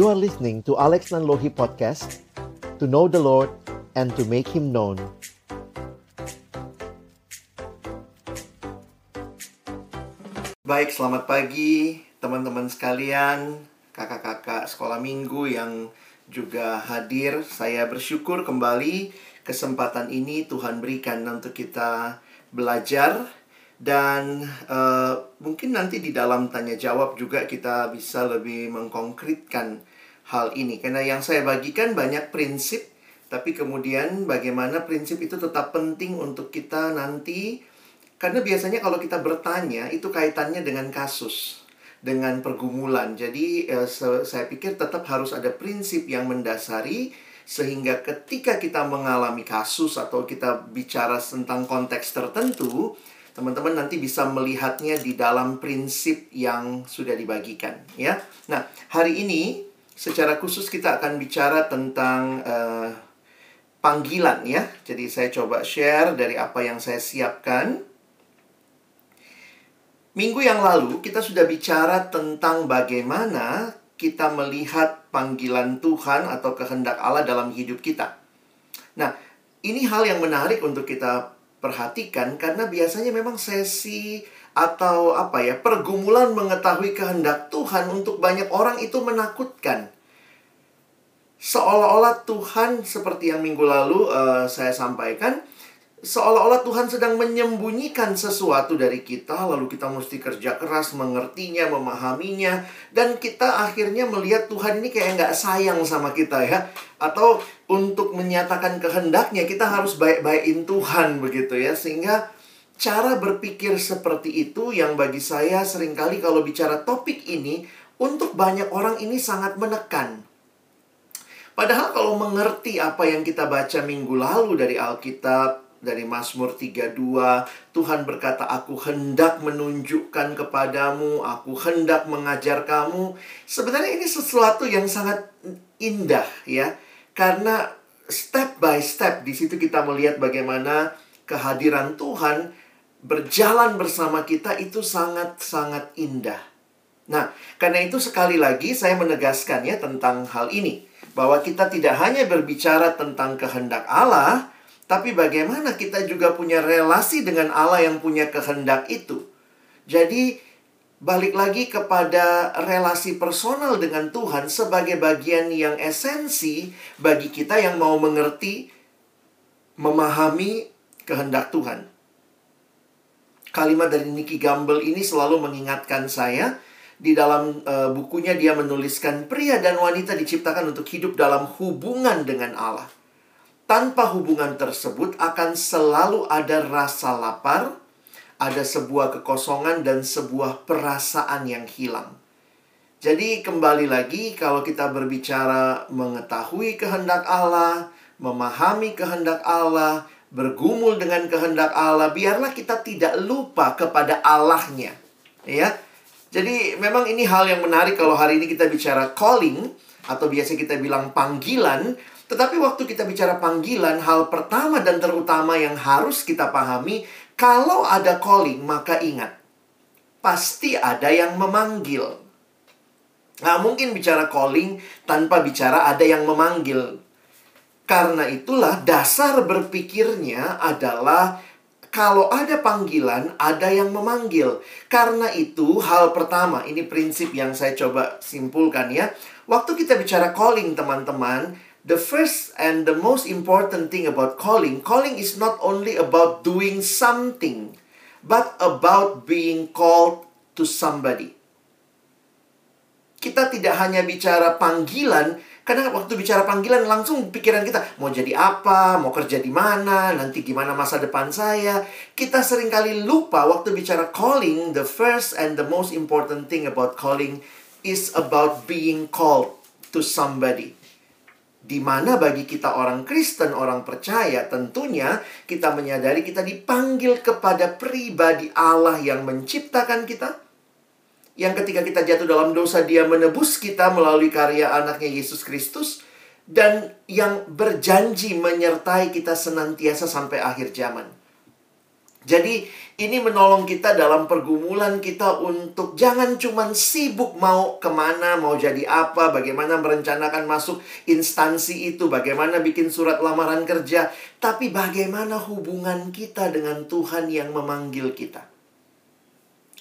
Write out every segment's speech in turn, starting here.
You are listening to Alex Nanlohi Podcast To know the Lord and to make Him known Baik, selamat pagi teman-teman sekalian, kakak-kakak sekolah minggu yang juga hadir. Saya bersyukur kembali kesempatan ini Tuhan berikan untuk kita belajar dan uh, mungkin nanti di dalam tanya jawab juga kita bisa lebih mengkonkretkan hal ini. Karena yang saya bagikan banyak prinsip, tapi kemudian bagaimana prinsip itu tetap penting untuk kita nanti karena biasanya kalau kita bertanya itu kaitannya dengan kasus, dengan pergumulan. Jadi eh, saya pikir tetap harus ada prinsip yang mendasari sehingga ketika kita mengalami kasus atau kita bicara tentang konteks tertentu, teman-teman nanti bisa melihatnya di dalam prinsip yang sudah dibagikan, ya. Nah, hari ini secara khusus kita akan bicara tentang uh, panggilan ya. Jadi saya coba share dari apa yang saya siapkan. Minggu yang lalu kita sudah bicara tentang bagaimana kita melihat panggilan Tuhan atau kehendak Allah dalam hidup kita. Nah, ini hal yang menarik untuk kita perhatikan karena biasanya memang sesi atau apa ya, pergumulan mengetahui kehendak Tuhan untuk banyak orang itu menakutkan. Seolah-olah Tuhan seperti yang minggu lalu uh, saya sampaikan, seolah-olah Tuhan sedang menyembunyikan sesuatu dari kita, lalu kita mesti kerja keras mengertinya, memahaminya, dan kita akhirnya melihat Tuhan ini kayak nggak sayang sama kita ya, atau untuk menyatakan kehendaknya kita harus baik-baikin Tuhan begitu ya, sehingga cara berpikir seperti itu yang bagi saya sering kali kalau bicara topik ini untuk banyak orang ini sangat menekan. Padahal kalau mengerti apa yang kita baca minggu lalu dari Alkitab, dari Mazmur 32 Tuhan berkata aku hendak menunjukkan kepadamu aku hendak mengajar kamu. Sebenarnya ini sesuatu yang sangat indah ya. Karena step by step di situ kita melihat bagaimana kehadiran Tuhan berjalan bersama kita itu sangat-sangat indah. Nah, karena itu sekali lagi saya menegaskan ya tentang hal ini. Bahwa kita tidak hanya berbicara tentang kehendak Allah, tapi bagaimana kita juga punya relasi dengan Allah yang punya kehendak itu. Jadi balik lagi kepada relasi personal dengan Tuhan sebagai bagian yang esensi bagi kita yang mau mengerti, memahami kehendak Tuhan. Kalimat dari Nicky Gamble ini selalu mengingatkan saya di dalam uh, bukunya dia menuliskan pria dan wanita diciptakan untuk hidup dalam hubungan dengan Allah. Tanpa hubungan tersebut akan selalu ada rasa lapar, ada sebuah kekosongan dan sebuah perasaan yang hilang. Jadi kembali lagi kalau kita berbicara mengetahui kehendak Allah, memahami kehendak Allah, bergumul dengan kehendak Allah, biarlah kita tidak lupa kepada Allahnya. Ya. Jadi memang ini hal yang menarik kalau hari ini kita bicara calling atau biasa kita bilang panggilan, tetapi waktu kita bicara panggilan, hal pertama dan terutama yang harus kita pahami, kalau ada calling, maka ingat, pasti ada yang memanggil. Nah, mungkin bicara calling tanpa bicara ada yang memanggil. Karena itulah dasar berpikirnya adalah kalau ada panggilan, ada yang memanggil. Karena itu, hal pertama, ini prinsip yang saya coba simpulkan ya. Waktu kita bicara calling, teman-teman, the first and the most important thing about calling, calling is not only about doing something, but about being called to somebody. Kita tidak hanya bicara panggilan, karena waktu bicara panggilan langsung pikiran kita mau jadi apa, mau kerja di mana, nanti gimana masa depan saya. Kita sering kali lupa waktu bicara calling, the first and the most important thing about calling is about being called to somebody di mana bagi kita orang Kristen, orang percaya, tentunya kita menyadari kita dipanggil kepada pribadi Allah yang menciptakan kita. Yang ketika kita jatuh dalam dosa, dia menebus kita melalui karya anaknya Yesus Kristus. Dan yang berjanji menyertai kita senantiasa sampai akhir zaman. Jadi ini menolong kita dalam pergumulan kita untuk jangan cuma sibuk mau ke mana, mau jadi apa, bagaimana merencanakan masuk instansi itu, bagaimana bikin surat lamaran kerja, tapi bagaimana hubungan kita dengan Tuhan yang memanggil kita.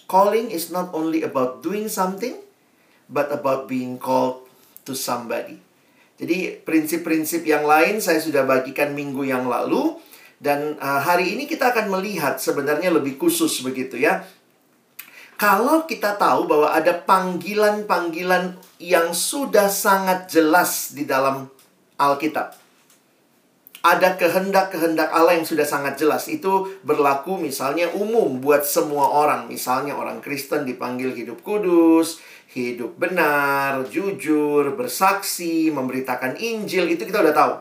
Calling is not only about doing something, but about being called to somebody. Jadi prinsip-prinsip yang lain saya sudah bagikan minggu yang lalu. Dan uh, hari ini kita akan melihat sebenarnya lebih khusus begitu ya. Kalau kita tahu bahwa ada panggilan-panggilan yang sudah sangat jelas di dalam Alkitab. Ada kehendak-kehendak Allah yang sudah sangat jelas. Itu berlaku misalnya umum buat semua orang. Misalnya orang Kristen dipanggil hidup kudus, hidup benar, jujur, bersaksi, memberitakan Injil. Itu kita udah tahu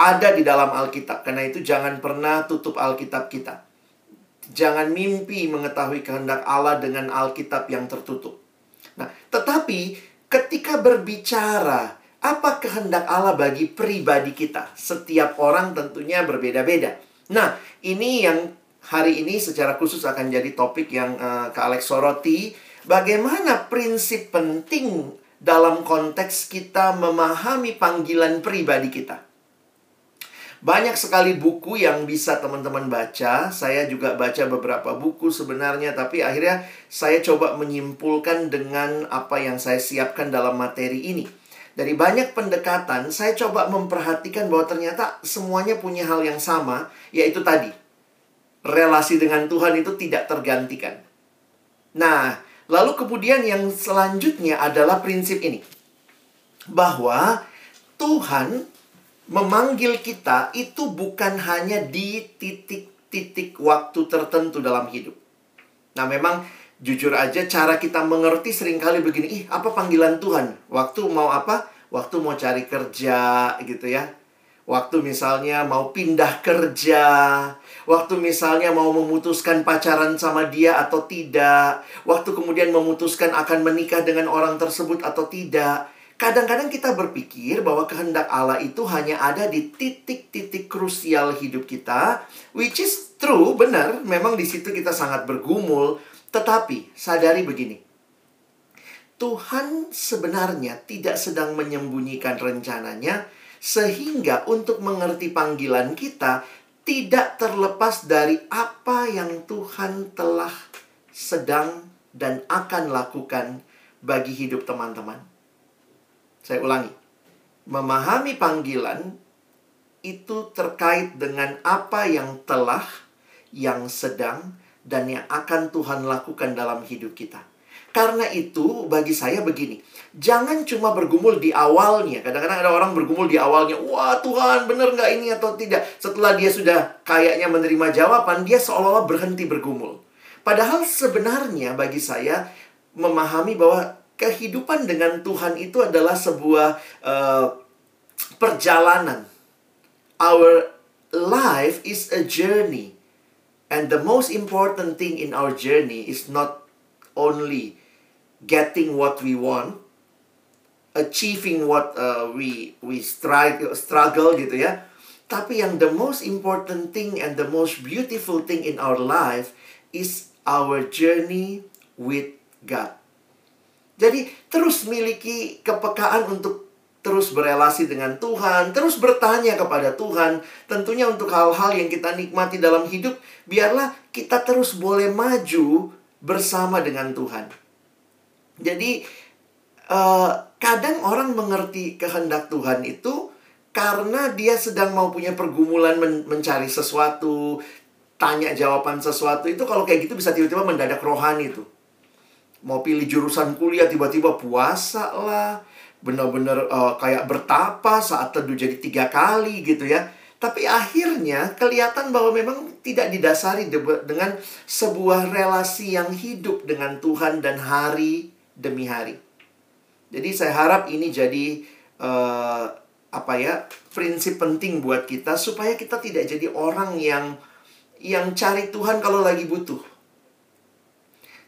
ada di dalam Alkitab. Karena itu jangan pernah tutup Alkitab kita. Jangan mimpi mengetahui kehendak Allah dengan Alkitab yang tertutup. Nah, tetapi ketika berbicara apa kehendak Allah bagi pribadi kita, setiap orang tentunya berbeda-beda. Nah, ini yang hari ini secara khusus akan jadi topik yang uh, Kak Alex soroti. Bagaimana prinsip penting dalam konteks kita memahami panggilan pribadi kita. Banyak sekali buku yang bisa teman-teman baca. Saya juga baca beberapa buku sebenarnya, tapi akhirnya saya coba menyimpulkan dengan apa yang saya siapkan dalam materi ini. Dari banyak pendekatan, saya coba memperhatikan bahwa ternyata semuanya punya hal yang sama, yaitu tadi. Relasi dengan Tuhan itu tidak tergantikan. Nah, lalu kemudian yang selanjutnya adalah prinsip ini. Bahwa Tuhan memanggil kita itu bukan hanya di titik-titik waktu tertentu dalam hidup. Nah, memang jujur aja cara kita mengerti sering kali begini, ih apa panggilan Tuhan? Waktu mau apa? Waktu mau cari kerja gitu ya. Waktu misalnya mau pindah kerja, waktu misalnya mau memutuskan pacaran sama dia atau tidak, waktu kemudian memutuskan akan menikah dengan orang tersebut atau tidak. Kadang-kadang kita berpikir bahwa kehendak Allah itu hanya ada di titik-titik krusial hidup kita, which is true, benar. Memang di situ kita sangat bergumul, tetapi sadari begini. Tuhan sebenarnya tidak sedang menyembunyikan rencananya, sehingga untuk mengerti panggilan kita tidak terlepas dari apa yang Tuhan telah sedang dan akan lakukan bagi hidup teman-teman. Saya ulangi. Memahami panggilan itu terkait dengan apa yang telah, yang sedang, dan yang akan Tuhan lakukan dalam hidup kita. Karena itu bagi saya begini, jangan cuma bergumul di awalnya. Kadang-kadang ada orang bergumul di awalnya, wah Tuhan bener nggak ini atau tidak. Setelah dia sudah kayaknya menerima jawaban, dia seolah-olah berhenti bergumul. Padahal sebenarnya bagi saya memahami bahwa kehidupan dengan Tuhan itu adalah sebuah uh, perjalanan. Our life is a journey. And the most important thing in our journey is not only getting what we want, achieving what uh, we we strive struggle gitu ya. Tapi yang the most important thing and the most beautiful thing in our life is our journey with God. Jadi terus miliki kepekaan untuk terus berelasi dengan Tuhan, terus bertanya kepada Tuhan. Tentunya untuk hal-hal yang kita nikmati dalam hidup, biarlah kita terus boleh maju bersama dengan Tuhan. Jadi uh, kadang orang mengerti kehendak Tuhan itu karena dia sedang mau punya pergumulan men mencari sesuatu, tanya jawaban sesuatu itu kalau kayak gitu bisa tiba-tiba mendadak rohani tuh mau pilih jurusan kuliah tiba-tiba puasa lah. Benar-benar uh, kayak bertapa saat teduh jadi tiga kali gitu ya. Tapi akhirnya kelihatan bahwa memang tidak didasari dengan sebuah relasi yang hidup dengan Tuhan dan hari demi hari. Jadi saya harap ini jadi uh, apa ya prinsip penting buat kita supaya kita tidak jadi orang yang yang cari Tuhan kalau lagi butuh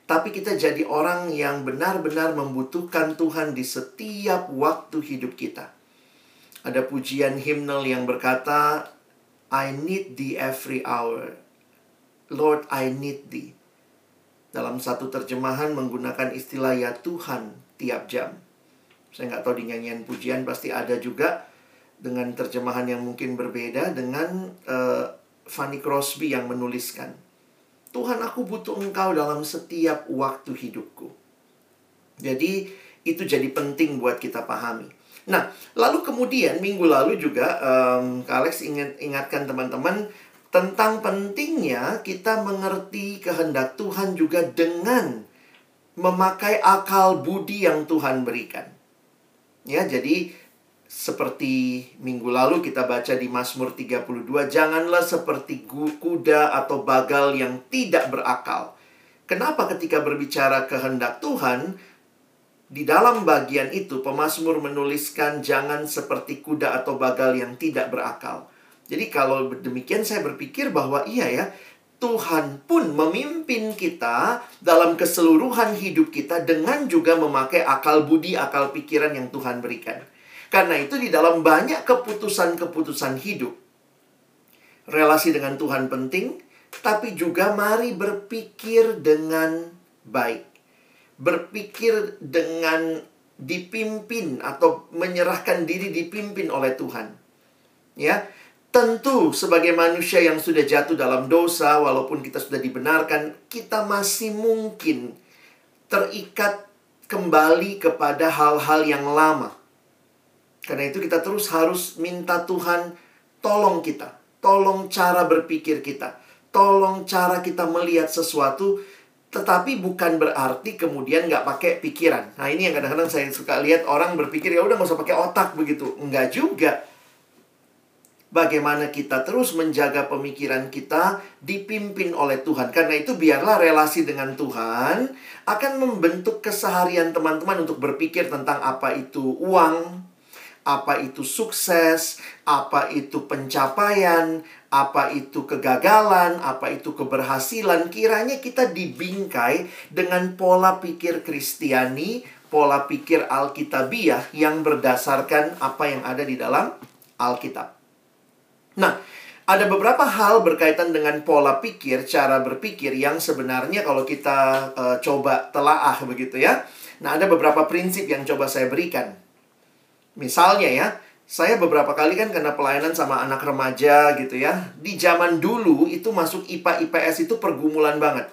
tapi kita jadi orang yang benar-benar membutuhkan Tuhan di setiap waktu hidup kita. Ada pujian himnal yang berkata, I need thee every hour. Lord, I need thee. Dalam satu terjemahan menggunakan istilah ya Tuhan tiap jam. Saya nggak tahu di nyanyian pujian pasti ada juga dengan terjemahan yang mungkin berbeda dengan uh, Fanny Crosby yang menuliskan. Tuhan aku butuh engkau dalam setiap waktu hidupku. Jadi itu jadi penting buat kita pahami. Nah, lalu kemudian minggu lalu juga um, Alex ingat ingatkan teman-teman tentang pentingnya kita mengerti kehendak Tuhan juga dengan memakai akal budi yang Tuhan berikan. Ya, jadi seperti minggu lalu kita baca di Mazmur 32, janganlah seperti kuda atau bagal yang tidak berakal. Kenapa ketika berbicara kehendak Tuhan, di dalam bagian itu pemazmur menuliskan jangan seperti kuda atau bagal yang tidak berakal. Jadi kalau demikian saya berpikir bahwa iya ya, Tuhan pun memimpin kita dalam keseluruhan hidup kita dengan juga memakai akal budi, akal pikiran yang Tuhan berikan. Karena itu di dalam banyak keputusan-keputusan hidup, relasi dengan Tuhan penting, tapi juga mari berpikir dengan baik. Berpikir dengan dipimpin atau menyerahkan diri dipimpin oleh Tuhan. Ya, Tentu sebagai manusia yang sudah jatuh dalam dosa walaupun kita sudah dibenarkan, kita masih mungkin terikat kembali kepada hal-hal yang lama. Karena itu kita terus harus minta Tuhan tolong kita, tolong cara berpikir kita, tolong cara kita melihat sesuatu, tetapi bukan berarti kemudian nggak pakai pikiran. Nah ini yang kadang-kadang saya suka lihat orang berpikir ya udah nggak usah pakai otak begitu, nggak juga bagaimana kita terus menjaga pemikiran kita dipimpin oleh Tuhan. Karena itu biarlah relasi dengan Tuhan akan membentuk keseharian teman-teman untuk berpikir tentang apa itu uang, apa itu sukses, apa itu pencapaian, apa itu kegagalan, apa itu keberhasilan. Kiranya kita dibingkai dengan pola pikir Kristiani, pola pikir Alkitabiah yang berdasarkan apa yang ada di dalam Alkitab. Nah, ada beberapa hal berkaitan dengan pola pikir, cara berpikir yang sebenarnya kalau kita uh, coba telaah begitu ya. Nah, ada beberapa prinsip yang coba saya berikan. Misalnya ya, saya beberapa kali kan kena pelayanan sama anak remaja gitu ya. Di zaman dulu itu masuk IPA IPS itu pergumulan banget.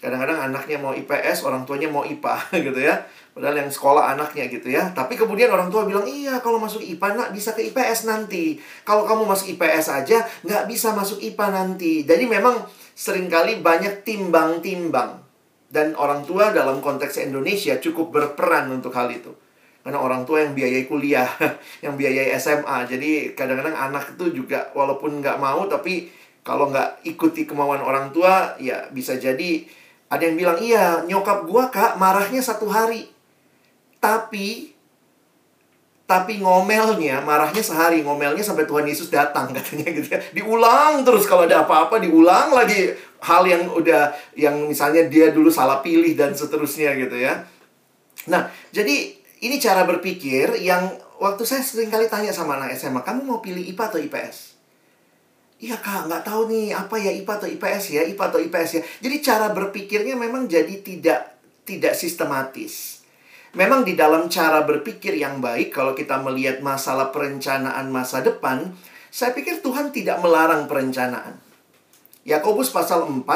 Kadang-kadang anaknya mau IPS, orang tuanya mau IPA gitu ya. Padahal yang sekolah anaknya gitu ya. Tapi kemudian orang tua bilang, iya kalau masuk IPA nak bisa ke IPS nanti. Kalau kamu masuk IPS aja, nggak bisa masuk IPA nanti. Jadi memang sering kali banyak timbang-timbang. Dan orang tua dalam konteks Indonesia cukup berperan untuk hal itu. Karena orang tua yang biayai kuliah, yang biayai SMA. Jadi kadang-kadang anak itu juga walaupun nggak mau, tapi kalau nggak ikuti kemauan orang tua, ya bisa jadi ada yang bilang, iya nyokap gua kak marahnya satu hari tapi tapi ngomelnya, marahnya sehari, ngomelnya sampai Tuhan Yesus datang katanya gitu ya. Diulang terus kalau ada apa-apa diulang lagi hal yang udah yang misalnya dia dulu salah pilih dan seterusnya gitu ya. Nah, jadi ini cara berpikir yang waktu saya sering kali tanya sama anak SMA, kamu mau pilih IPA atau IPS? Iya kak, nggak tahu nih apa ya IPA atau IPS ya, IPA atau IPS ya. Jadi cara berpikirnya memang jadi tidak tidak sistematis. Memang di dalam cara berpikir yang baik, kalau kita melihat masalah perencanaan masa depan, saya pikir Tuhan tidak melarang perencanaan. Yakobus pasal 4,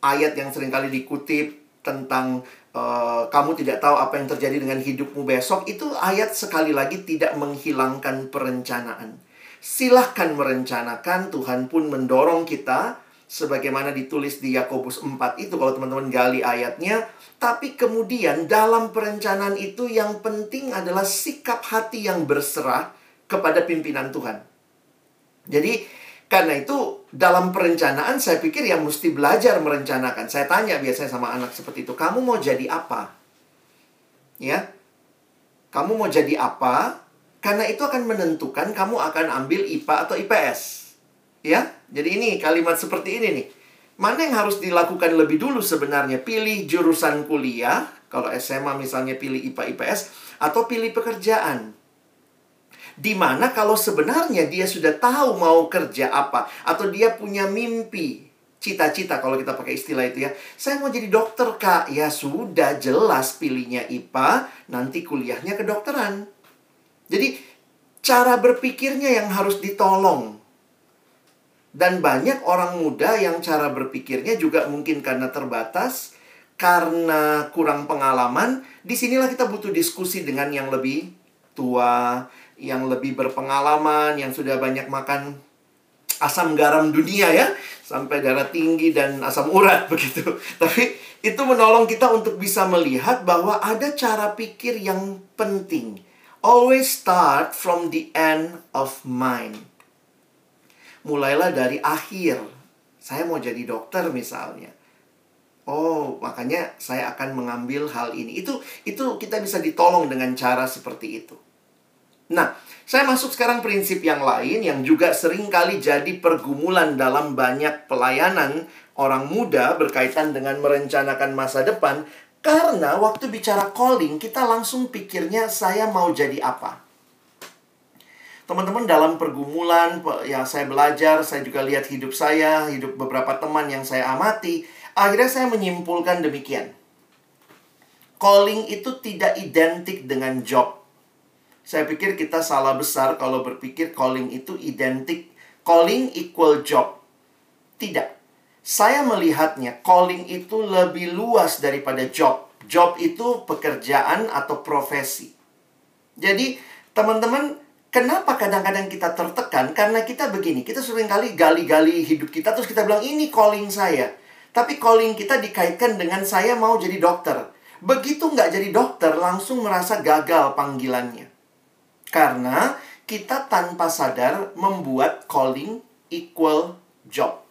ayat yang sering kali dikutip tentang uh, kamu tidak tahu apa yang terjadi dengan hidupmu besok, itu ayat sekali lagi tidak menghilangkan perencanaan. Silahkan merencanakan, Tuhan pun mendorong kita sebagaimana ditulis di Yakobus 4 itu kalau teman-teman gali ayatnya tapi kemudian dalam perencanaan itu yang penting adalah sikap hati yang berserah kepada pimpinan Tuhan. Jadi karena itu dalam perencanaan saya pikir yang mesti belajar merencanakan. Saya tanya biasanya sama anak seperti itu, kamu mau jadi apa? Ya. Kamu mau jadi apa? Karena itu akan menentukan kamu akan ambil IPA atau IPS. Ya. Jadi ini kalimat seperti ini nih. Mana yang harus dilakukan lebih dulu sebenarnya? Pilih jurusan kuliah, kalau SMA misalnya pilih IPA IPS, atau pilih pekerjaan. Di mana kalau sebenarnya dia sudah tahu mau kerja apa, atau dia punya mimpi cita-cita kalau kita pakai istilah itu ya. Saya mau jadi dokter, Kak. Ya sudah jelas pilihnya IPA, nanti kuliahnya kedokteran. Jadi cara berpikirnya yang harus ditolong. Dan banyak orang muda yang cara berpikirnya juga mungkin karena terbatas, karena kurang pengalaman, di sinilah kita butuh diskusi dengan yang lebih tua, yang lebih berpengalaman, yang sudah banyak makan asam garam dunia ya, sampai darah tinggi dan asam urat begitu. Tapi itu menolong kita untuk bisa melihat bahwa ada cara pikir yang penting. Always start from the end of mind. Mulailah dari akhir. Saya mau jadi dokter misalnya Oh, makanya saya akan mengambil hal ini. Itu itu kita bisa ditolong dengan cara seperti itu. Nah, saya masuk sekarang prinsip yang lain yang juga sering kali jadi pergumulan dalam banyak pelayanan orang muda berkaitan dengan merencanakan masa depan karena waktu bicara calling kita langsung pikirnya saya mau jadi apa. Teman-teman dalam pergumulan ya saya belajar, saya juga lihat hidup saya, hidup beberapa teman yang saya amati, Akhirnya saya menyimpulkan demikian. Calling itu tidak identik dengan job. Saya pikir kita salah besar kalau berpikir calling itu identik. Calling equal job. Tidak. Saya melihatnya calling itu lebih luas daripada job. Job itu pekerjaan atau profesi. Jadi, teman-teman, kenapa kadang-kadang kita tertekan? Karena kita begini, kita sering kali gali-gali hidup kita, terus kita bilang, ini calling saya. Tapi calling kita dikaitkan dengan saya mau jadi dokter. Begitu nggak jadi dokter, langsung merasa gagal panggilannya. Karena kita tanpa sadar membuat calling equal job.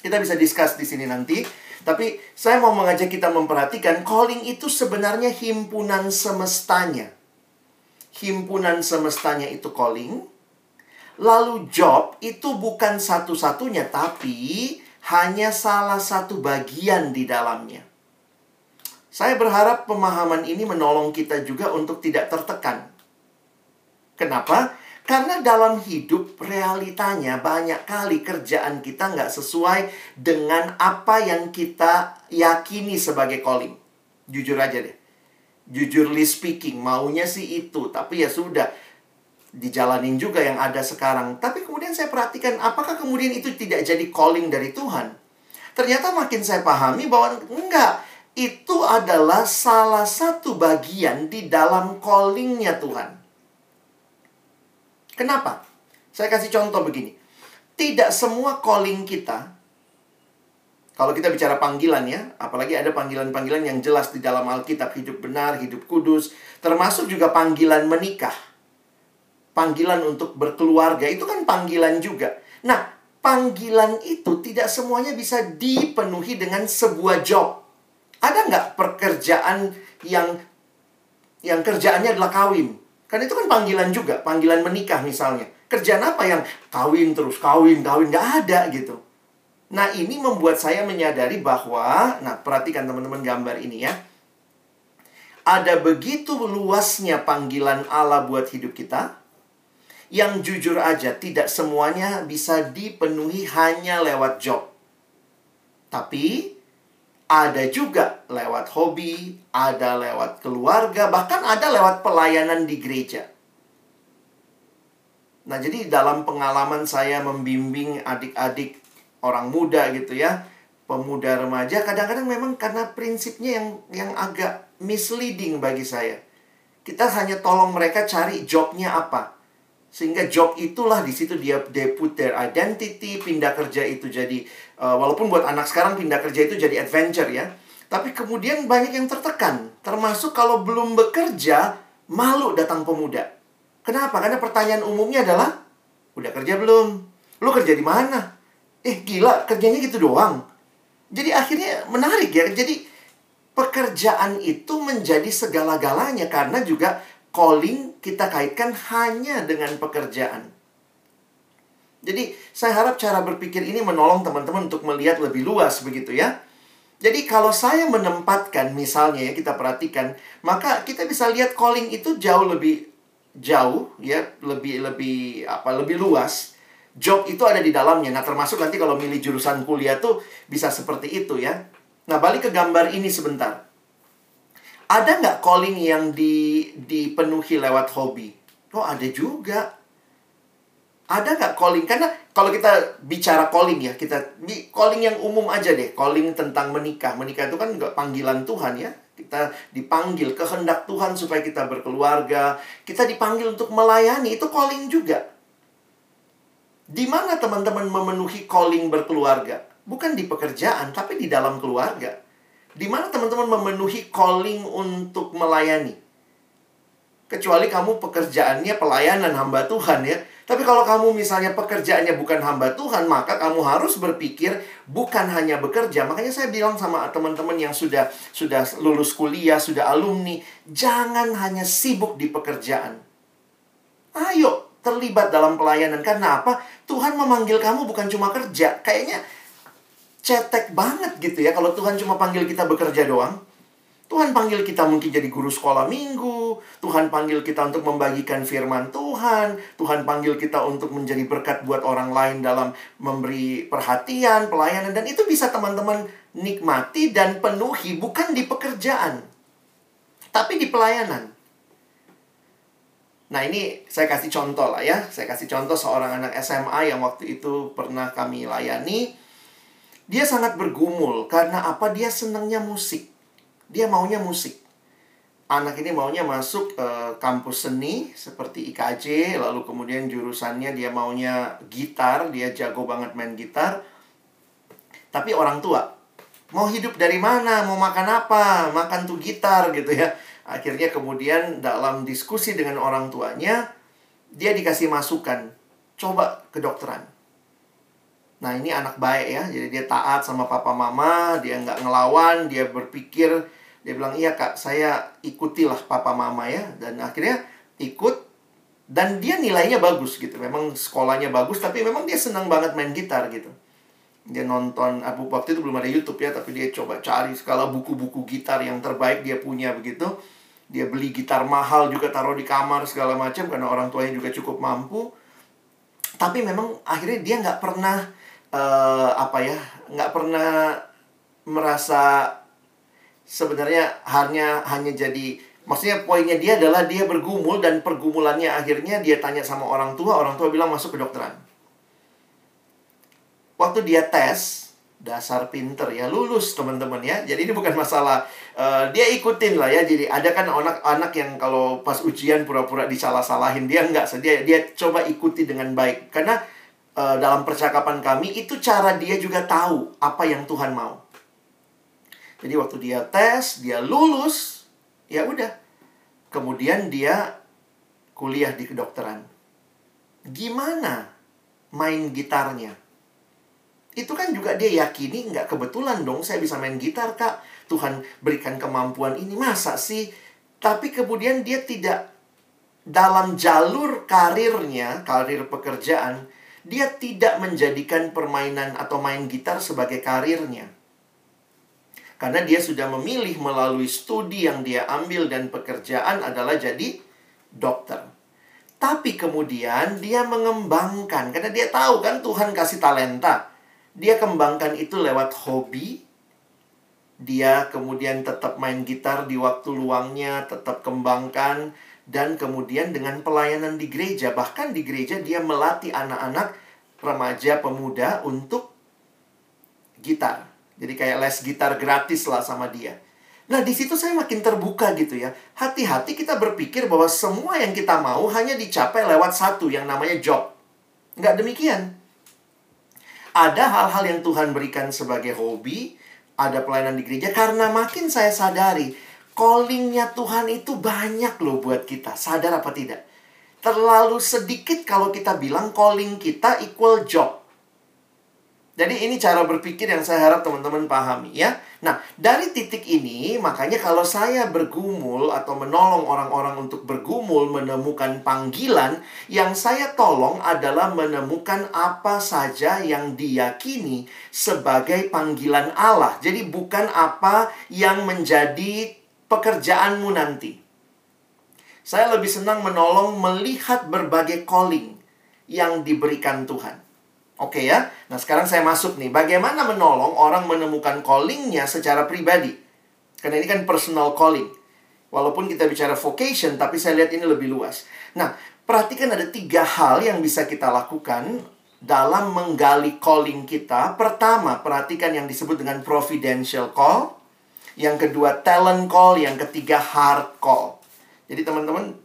Kita bisa discuss di sini nanti. Tapi saya mau mengajak kita memperhatikan calling itu sebenarnya himpunan semestanya. Himpunan semestanya itu calling. Lalu job itu bukan satu-satunya, tapi hanya salah satu bagian di dalamnya. Saya berharap pemahaman ini menolong kita juga untuk tidak tertekan. Kenapa? Karena dalam hidup realitanya banyak kali kerjaan kita nggak sesuai dengan apa yang kita yakini sebagai calling. Jujur aja deh. Jujurly speaking, maunya sih itu. Tapi ya sudah, dijalanin juga yang ada sekarang. Tapi kemudian saya perhatikan apakah kemudian itu tidak jadi calling dari Tuhan? Ternyata makin saya pahami bahwa enggak, itu adalah salah satu bagian di dalam callingnya Tuhan. Kenapa? Saya kasih contoh begini. Tidak semua calling kita, kalau kita bicara panggilan ya, apalagi ada panggilan-panggilan yang jelas di dalam Alkitab, hidup benar, hidup kudus, termasuk juga panggilan menikah panggilan untuk berkeluarga itu kan panggilan juga. Nah, panggilan itu tidak semuanya bisa dipenuhi dengan sebuah job. Ada nggak pekerjaan yang yang kerjaannya adalah kawin? Kan itu kan panggilan juga, panggilan menikah misalnya. Kerjaan apa yang kawin terus, kawin, kawin, nggak ada gitu. Nah, ini membuat saya menyadari bahwa, nah perhatikan teman-teman gambar ini ya. Ada begitu luasnya panggilan Allah buat hidup kita, yang jujur aja tidak semuanya bisa dipenuhi hanya lewat job. Tapi ada juga lewat hobi, ada lewat keluarga, bahkan ada lewat pelayanan di gereja. Nah, jadi dalam pengalaman saya membimbing adik-adik orang muda gitu ya, pemuda remaja, kadang-kadang memang karena prinsipnya yang yang agak misleading bagi saya. Kita hanya tolong mereka cari jobnya apa. Sehingga job itulah di situ dia they put their identity, pindah kerja itu jadi uh, walaupun buat anak sekarang pindah kerja itu jadi adventure ya. Tapi kemudian banyak yang tertekan, termasuk kalau belum bekerja malu datang pemuda. Kenapa? Karena pertanyaan umumnya adalah udah kerja belum? Lu kerja di mana? Eh gila, kerjanya gitu doang. Jadi akhirnya menarik ya. Jadi pekerjaan itu menjadi segala-galanya karena juga calling kita kaitkan hanya dengan pekerjaan. Jadi, saya harap cara berpikir ini menolong teman-teman untuk melihat lebih luas begitu ya. Jadi, kalau saya menempatkan misalnya ya kita perhatikan, maka kita bisa lihat calling itu jauh lebih jauh ya, lebih lebih apa? lebih luas. Job itu ada di dalamnya. Nah, termasuk nanti kalau milih jurusan kuliah tuh bisa seperti itu ya. Nah, balik ke gambar ini sebentar. Ada nggak calling yang di, dipenuhi lewat hobi? Oh, ada juga. Ada nggak calling? Karena kalau kita bicara calling ya, kita calling yang umum aja deh. Calling tentang menikah. Menikah itu kan nggak panggilan Tuhan ya. Kita dipanggil kehendak Tuhan supaya kita berkeluarga. Kita dipanggil untuk melayani. Itu calling juga. Di mana teman-teman memenuhi calling berkeluarga? Bukan di pekerjaan, tapi di dalam keluarga. Di mana teman-teman memenuhi calling untuk melayani? Kecuali kamu pekerjaannya pelayanan hamba Tuhan ya. Tapi kalau kamu misalnya pekerjaannya bukan hamba Tuhan, maka kamu harus berpikir bukan hanya bekerja. Makanya saya bilang sama teman-teman yang sudah sudah lulus kuliah, sudah alumni, jangan hanya sibuk di pekerjaan. Ayo terlibat dalam pelayanan. Karena apa? Tuhan memanggil kamu bukan cuma kerja. Kayaknya cetek banget gitu ya kalau Tuhan cuma panggil kita bekerja doang. Tuhan panggil kita mungkin jadi guru sekolah minggu, Tuhan panggil kita untuk membagikan firman Tuhan, Tuhan panggil kita untuk menjadi berkat buat orang lain dalam memberi perhatian, pelayanan, dan itu bisa teman-teman nikmati dan penuhi bukan di pekerjaan, tapi di pelayanan. Nah ini saya kasih contoh lah ya, saya kasih contoh seorang anak SMA yang waktu itu pernah kami layani, dia sangat bergumul karena apa? Dia senangnya musik. Dia maunya musik. Anak ini maunya masuk uh, kampus seni seperti IKJ, lalu kemudian jurusannya dia maunya gitar, dia jago banget main gitar. Tapi orang tua mau hidup dari mana, mau makan apa, makan tuh gitar gitu ya. Akhirnya kemudian dalam diskusi dengan orang tuanya, dia dikasih masukan, coba kedokteran Nah ini anak baik ya, jadi dia taat sama papa mama, dia nggak ngelawan, dia berpikir, dia bilang iya kak, saya ikutilah papa mama ya, dan akhirnya ikut, dan dia nilainya bagus gitu, memang sekolahnya bagus, tapi memang dia senang banget main gitar gitu. Dia nonton, aku waktu itu belum ada YouTube ya, tapi dia coba cari segala buku-buku gitar yang terbaik dia punya begitu. Dia beli gitar mahal juga taruh di kamar segala macam karena orang tuanya juga cukup mampu. Tapi memang akhirnya dia nggak pernah uh, apa ya nggak pernah merasa sebenarnya hanya hanya jadi maksudnya poinnya dia adalah dia bergumul dan pergumulannya akhirnya dia tanya sama orang tua orang tua bilang masuk ke dokteran. Waktu dia tes dasar pinter ya lulus teman-teman ya. Jadi ini bukan masalah uh, dia ikutin lah ya. Jadi ada kan anak-anak yang kalau pas ujian pura-pura disalah-salahin dia nggak dia dia coba ikuti dengan baik. Karena uh, dalam percakapan kami itu cara dia juga tahu apa yang Tuhan mau. Jadi waktu dia tes, dia lulus, ya udah. Kemudian dia kuliah di kedokteran. Gimana main gitarnya? Itu kan juga dia yakini nggak kebetulan dong saya bisa main gitar kak. Tuhan berikan kemampuan ini. Masa sih? Tapi kemudian dia tidak dalam jalur karirnya, karir pekerjaan, dia tidak menjadikan permainan atau main gitar sebagai karirnya. Karena dia sudah memilih melalui studi yang dia ambil dan pekerjaan adalah jadi dokter. Tapi kemudian dia mengembangkan karena dia tahu kan Tuhan kasih talenta. Dia kembangkan itu lewat hobi. Dia kemudian tetap main gitar di waktu luangnya, tetap kembangkan dan kemudian dengan pelayanan di gereja bahkan di gereja dia melatih anak-anak remaja pemuda untuk gitar. Jadi kayak les gitar gratis lah sama dia. Nah di situ saya makin terbuka gitu ya. Hati-hati kita berpikir bahwa semua yang kita mau hanya dicapai lewat satu yang namanya job. Nggak demikian. Ada hal-hal yang Tuhan berikan sebagai hobi ada pelayanan di gereja karena makin saya sadari callingnya Tuhan itu banyak loh buat kita. Sadar apa tidak? Terlalu sedikit kalau kita bilang calling kita equal job. Jadi ini cara berpikir yang saya harap teman-teman pahami ya. Nah, dari titik ini makanya kalau saya bergumul atau menolong orang-orang untuk bergumul menemukan panggilan, yang saya tolong adalah menemukan apa saja yang diyakini sebagai panggilan Allah. Jadi bukan apa yang menjadi pekerjaanmu nanti. Saya lebih senang menolong melihat berbagai calling yang diberikan Tuhan. Oke ya. Nah, sekarang saya masuk nih. Bagaimana menolong orang menemukan callingnya secara pribadi? Karena ini kan personal calling. Walaupun kita bicara vocation, tapi saya lihat ini lebih luas. Nah, perhatikan ada tiga hal yang bisa kita lakukan dalam menggali calling kita. Pertama, perhatikan yang disebut dengan providential call. Yang kedua, talent call. Yang ketiga, heart call. Jadi teman-teman,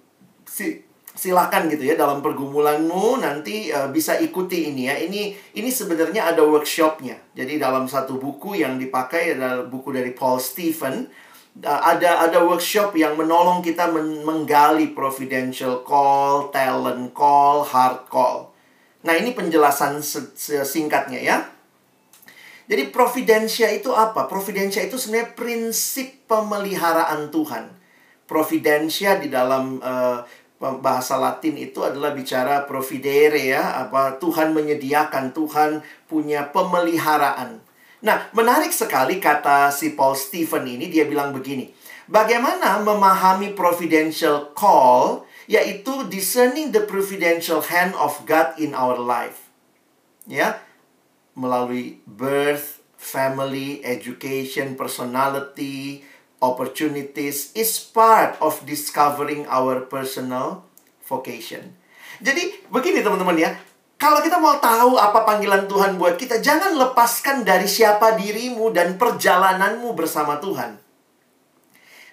si silakan gitu ya dalam pergumulanmu nanti uh, bisa ikuti ini ya. Ini ini sebenarnya ada workshopnya. Jadi dalam satu buku yang dipakai adalah buku dari Paul Stephen. Uh, ada ada workshop yang menolong kita men menggali providential call, talent call, heart call. Nah ini penjelasan singkatnya ya. Jadi providensia itu apa? Providensia itu sebenarnya prinsip pemeliharaan Tuhan. Providensia di dalam uh, bahasa Latin itu adalah bicara providere ya, apa Tuhan menyediakan, Tuhan punya pemeliharaan. Nah, menarik sekali kata si Paul Stephen ini dia bilang begini. Bagaimana memahami providential call yaitu discerning the providential hand of God in our life. Ya. Melalui birth, family, education, personality, opportunities is part of discovering our personal vocation. Jadi begini teman-teman ya, kalau kita mau tahu apa panggilan Tuhan buat kita, jangan lepaskan dari siapa dirimu dan perjalananmu bersama Tuhan.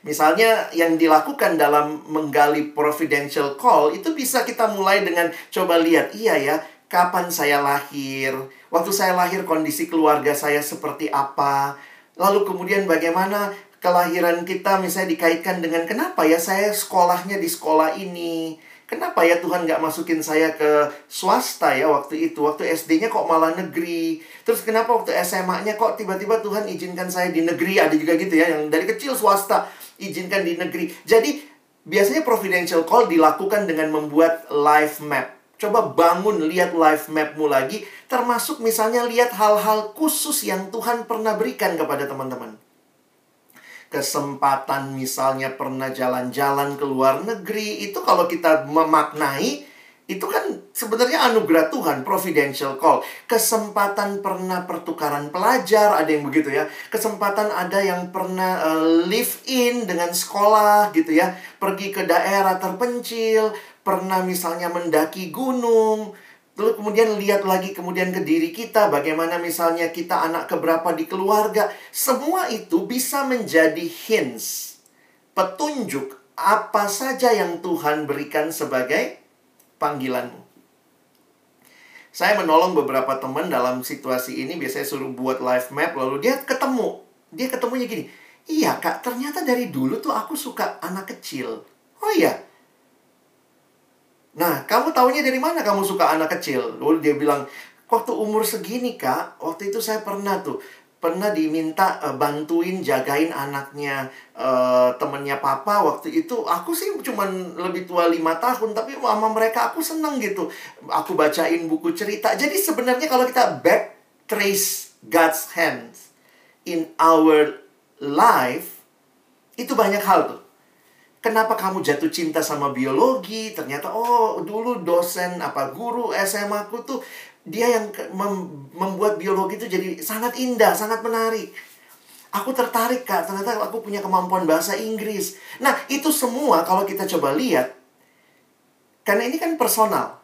Misalnya yang dilakukan dalam menggali providential call itu bisa kita mulai dengan coba lihat, iya ya, kapan saya lahir, waktu saya lahir kondisi keluarga saya seperti apa, lalu kemudian bagaimana kelahiran kita misalnya dikaitkan dengan kenapa ya saya sekolahnya di sekolah ini. Kenapa ya Tuhan nggak masukin saya ke swasta ya waktu itu? Waktu SD-nya kok malah negeri. Terus kenapa waktu SMA-nya kok tiba-tiba Tuhan izinkan saya di negeri? Ada juga gitu ya, yang dari kecil swasta izinkan di negeri. Jadi biasanya providential call dilakukan dengan membuat life map. Coba bangun, lihat life mapmu lagi. Termasuk misalnya lihat hal-hal khusus yang Tuhan pernah berikan kepada teman-teman kesempatan misalnya pernah jalan-jalan ke luar negeri itu kalau kita memaknai itu kan sebenarnya anugerah Tuhan, providential call. Kesempatan pernah pertukaran pelajar, ada yang begitu ya. Kesempatan ada yang pernah uh, live in dengan sekolah gitu ya. Pergi ke daerah terpencil, pernah misalnya mendaki gunung, Lalu kemudian lihat lagi kemudian ke diri kita, bagaimana misalnya kita anak keberapa di keluarga. Semua itu bisa menjadi hints, petunjuk apa saja yang Tuhan berikan sebagai panggilanmu. Saya menolong beberapa teman dalam situasi ini, biasanya suruh buat life map, lalu dia ketemu. Dia ketemunya gini, iya kak, ternyata dari dulu tuh aku suka anak kecil. Oh iya, Nah, kamu taunya dari mana kamu suka anak kecil? Lalu dia bilang, waktu umur segini kak, waktu itu saya pernah tuh pernah diminta uh, bantuin jagain anaknya uh, temennya papa waktu itu. Aku sih cuman lebih tua lima tahun tapi sama mereka aku seneng gitu. Aku bacain buku cerita. Jadi sebenarnya kalau kita back trace God's hands in our life itu banyak hal tuh Kenapa kamu jatuh cinta sama biologi? Ternyata oh dulu dosen apa guru SMA aku tuh dia yang mem membuat biologi itu jadi sangat indah, sangat menarik. Aku tertarik kak, ternyata aku punya kemampuan bahasa Inggris. Nah itu semua kalau kita coba lihat, karena ini kan personal.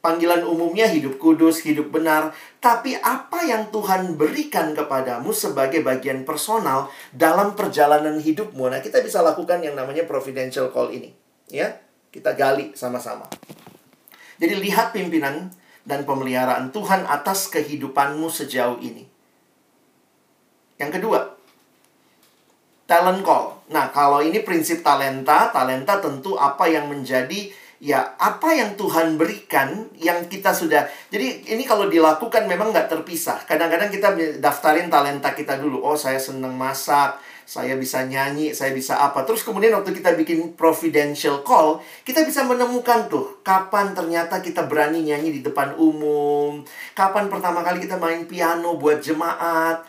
Panggilan umumnya hidup kudus, hidup benar. Tapi apa yang Tuhan berikan kepadamu sebagai bagian personal dalam perjalanan hidupmu. Nah, kita bisa lakukan yang namanya providential call ini. Ya, kita gali sama-sama. Jadi lihat pimpinan dan pemeliharaan Tuhan atas kehidupanmu sejauh ini. Yang kedua, talent call. Nah, kalau ini prinsip talenta, talenta tentu apa yang menjadi ya apa yang Tuhan berikan yang kita sudah jadi ini kalau dilakukan memang nggak terpisah. Kadang-kadang kita daftarin talenta kita dulu. Oh saya seneng masak saya bisa nyanyi saya bisa apa. Terus kemudian waktu kita bikin providential call kita bisa menemukan tuh kapan ternyata kita berani nyanyi di depan umum kapan pertama kali kita main piano buat jemaat.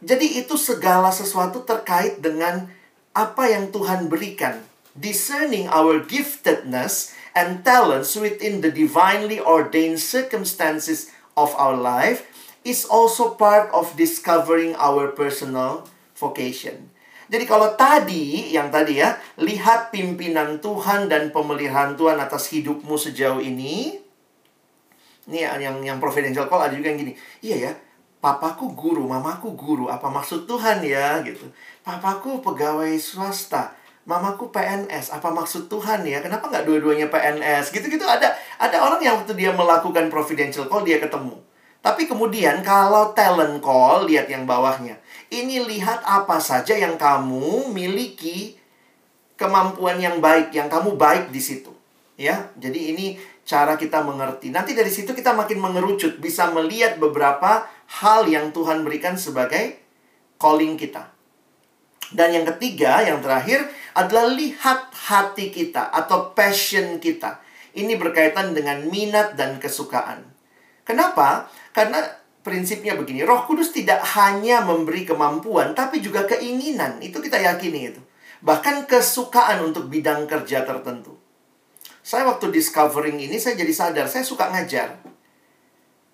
Jadi itu segala sesuatu terkait dengan apa yang Tuhan berikan. Discerning our giftedness and talents within the divinely ordained circumstances of our life is also part of discovering our personal vocation. Jadi kalau tadi, yang tadi ya, lihat pimpinan Tuhan dan pemeliharaan Tuhan atas hidupmu sejauh ini. Ini yang yang providential call ada juga yang gini. Iya ya, papaku guru, mamaku guru. Apa maksud Tuhan ya gitu. Papaku pegawai swasta, mamaku PNS. Apa maksud Tuhan ya? Kenapa nggak dua-duanya PNS? Gitu-gitu ada ada orang yang waktu dia melakukan providential call dia ketemu. Tapi kemudian kalau talent call, lihat yang bawahnya. Ini lihat apa saja yang kamu miliki kemampuan yang baik, yang kamu baik di situ. Ya, jadi ini cara kita mengerti. Nanti dari situ kita makin mengerucut, bisa melihat beberapa hal yang Tuhan berikan sebagai calling kita. Dan yang ketiga, yang terakhir adalah lihat hati kita atau passion kita. Ini berkaitan dengan minat dan kesukaan. Kenapa? Karena prinsipnya begini, Roh Kudus tidak hanya memberi kemampuan, tapi juga keinginan. Itu kita yakini itu. Bahkan kesukaan untuk bidang kerja tertentu. Saya waktu discovering ini, saya jadi sadar, saya suka ngajar.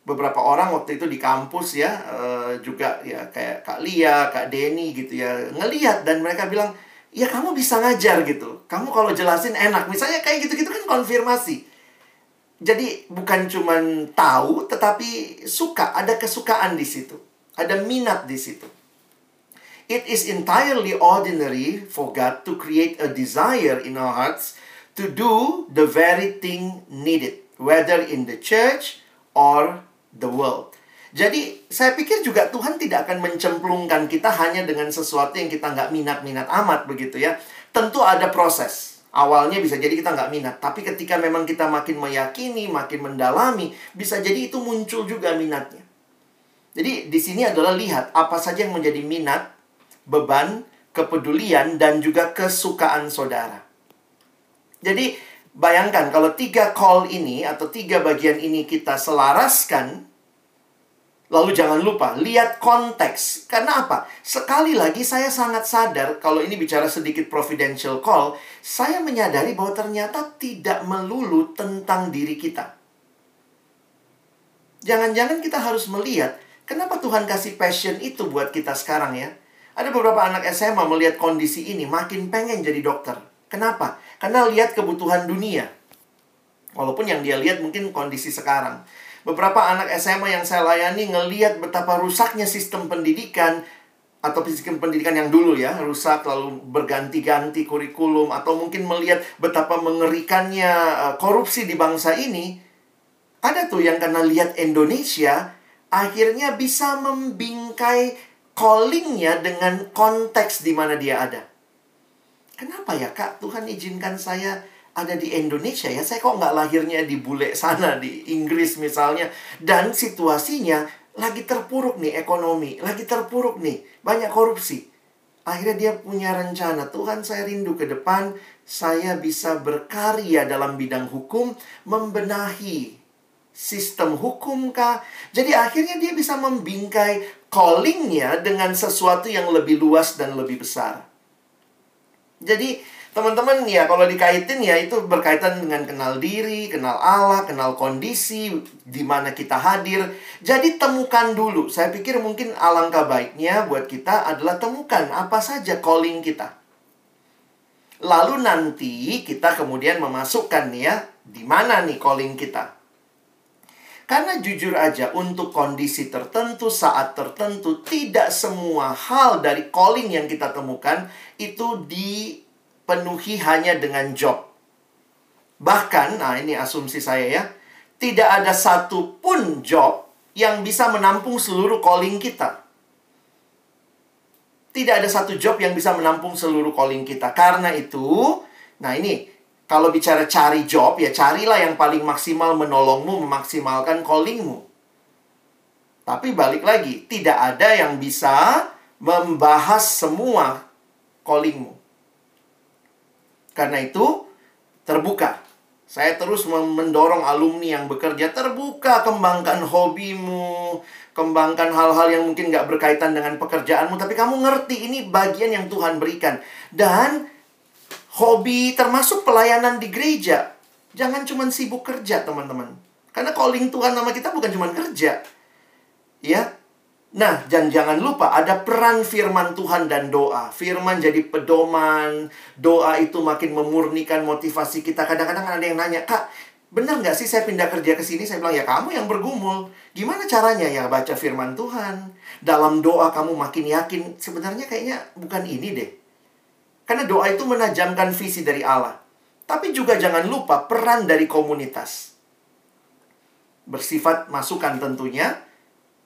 Beberapa orang waktu itu di kampus ya, uh, juga ya kayak Kak Lia, Kak Denny gitu ya, ngeliat dan mereka bilang, ya kamu bisa ngajar gitu. Kamu kalau jelasin enak. Misalnya kayak gitu-gitu kan konfirmasi. Jadi bukan cuma tahu tetapi suka, ada kesukaan di situ. Ada minat di situ. It is entirely ordinary for God to create a desire in our hearts to do the very thing needed, whether in the church or the world. Jadi saya pikir juga Tuhan tidak akan mencemplungkan kita hanya dengan sesuatu yang kita nggak minat-minat amat begitu ya. Tentu ada proses. Awalnya bisa jadi kita nggak minat, tapi ketika memang kita makin meyakini, makin mendalami, bisa jadi itu muncul juga minatnya. Jadi di sini adalah lihat apa saja yang menjadi minat, beban, kepedulian, dan juga kesukaan saudara. Jadi bayangkan kalau tiga call ini atau tiga bagian ini kita selaraskan, Lalu jangan lupa, lihat konteks. Karena apa? Sekali lagi saya sangat sadar, kalau ini bicara sedikit providential call, saya menyadari bahwa ternyata tidak melulu tentang diri kita. Jangan-jangan kita harus melihat, kenapa Tuhan kasih passion itu buat kita sekarang ya? Ada beberapa anak SMA melihat kondisi ini, makin pengen jadi dokter. Kenapa? Karena lihat kebutuhan dunia. Walaupun yang dia lihat mungkin kondisi sekarang. Beberapa anak SMA yang saya layani ngeliat betapa rusaknya sistem pendidikan atau sistem pendidikan yang dulu ya, rusak lalu berganti-ganti kurikulum atau mungkin melihat betapa mengerikannya eh, korupsi di bangsa ini. Ada tuh yang karena lihat Indonesia akhirnya bisa membingkai callingnya dengan konteks di mana dia ada. Kenapa ya kak Tuhan izinkan saya ada di Indonesia ya. Saya kok nggak lahirnya di bule sana, di Inggris misalnya. Dan situasinya lagi terpuruk nih ekonomi, lagi terpuruk nih, banyak korupsi. Akhirnya dia punya rencana, Tuhan saya rindu ke depan, saya bisa berkarya dalam bidang hukum, membenahi sistem hukum kah? Jadi akhirnya dia bisa membingkai callingnya dengan sesuatu yang lebih luas dan lebih besar. Jadi Teman-teman ya kalau dikaitin ya itu berkaitan dengan kenal diri, kenal Allah, kenal kondisi di mana kita hadir. Jadi temukan dulu. Saya pikir mungkin alangkah baiknya buat kita adalah temukan apa saja calling kita. Lalu nanti kita kemudian memasukkan ya di mana nih calling kita. Karena jujur aja untuk kondisi tertentu, saat tertentu, tidak semua hal dari calling yang kita temukan itu di penuhi hanya dengan job. Bahkan, nah ini asumsi saya ya, tidak ada satu pun job yang bisa menampung seluruh calling kita. Tidak ada satu job yang bisa menampung seluruh calling kita. Karena itu, nah ini, kalau bicara cari job, ya carilah yang paling maksimal menolongmu, memaksimalkan callingmu. Tapi balik lagi, tidak ada yang bisa membahas semua callingmu. Karena itu, terbuka. Saya terus mendorong alumni yang bekerja terbuka, kembangkan hobimu, kembangkan hal-hal yang mungkin gak berkaitan dengan pekerjaanmu, tapi kamu ngerti ini bagian yang Tuhan berikan. Dan hobi termasuk pelayanan di gereja. Jangan cuma sibuk kerja, teman-teman. Karena calling Tuhan nama kita bukan cuma kerja. Ya. Nah, dan jangan lupa ada peran firman Tuhan dan doa. Firman jadi pedoman, doa itu makin memurnikan motivasi kita. Kadang-kadang ada yang nanya, "Kak, benar nggak sih saya pindah kerja ke sini?" Saya bilang, "Ya kamu yang bergumul. Gimana caranya? Ya baca firman Tuhan. Dalam doa kamu makin yakin. Sebenarnya kayaknya bukan ini deh. Karena doa itu menajamkan visi dari Allah. Tapi juga jangan lupa peran dari komunitas. Bersifat masukan tentunya.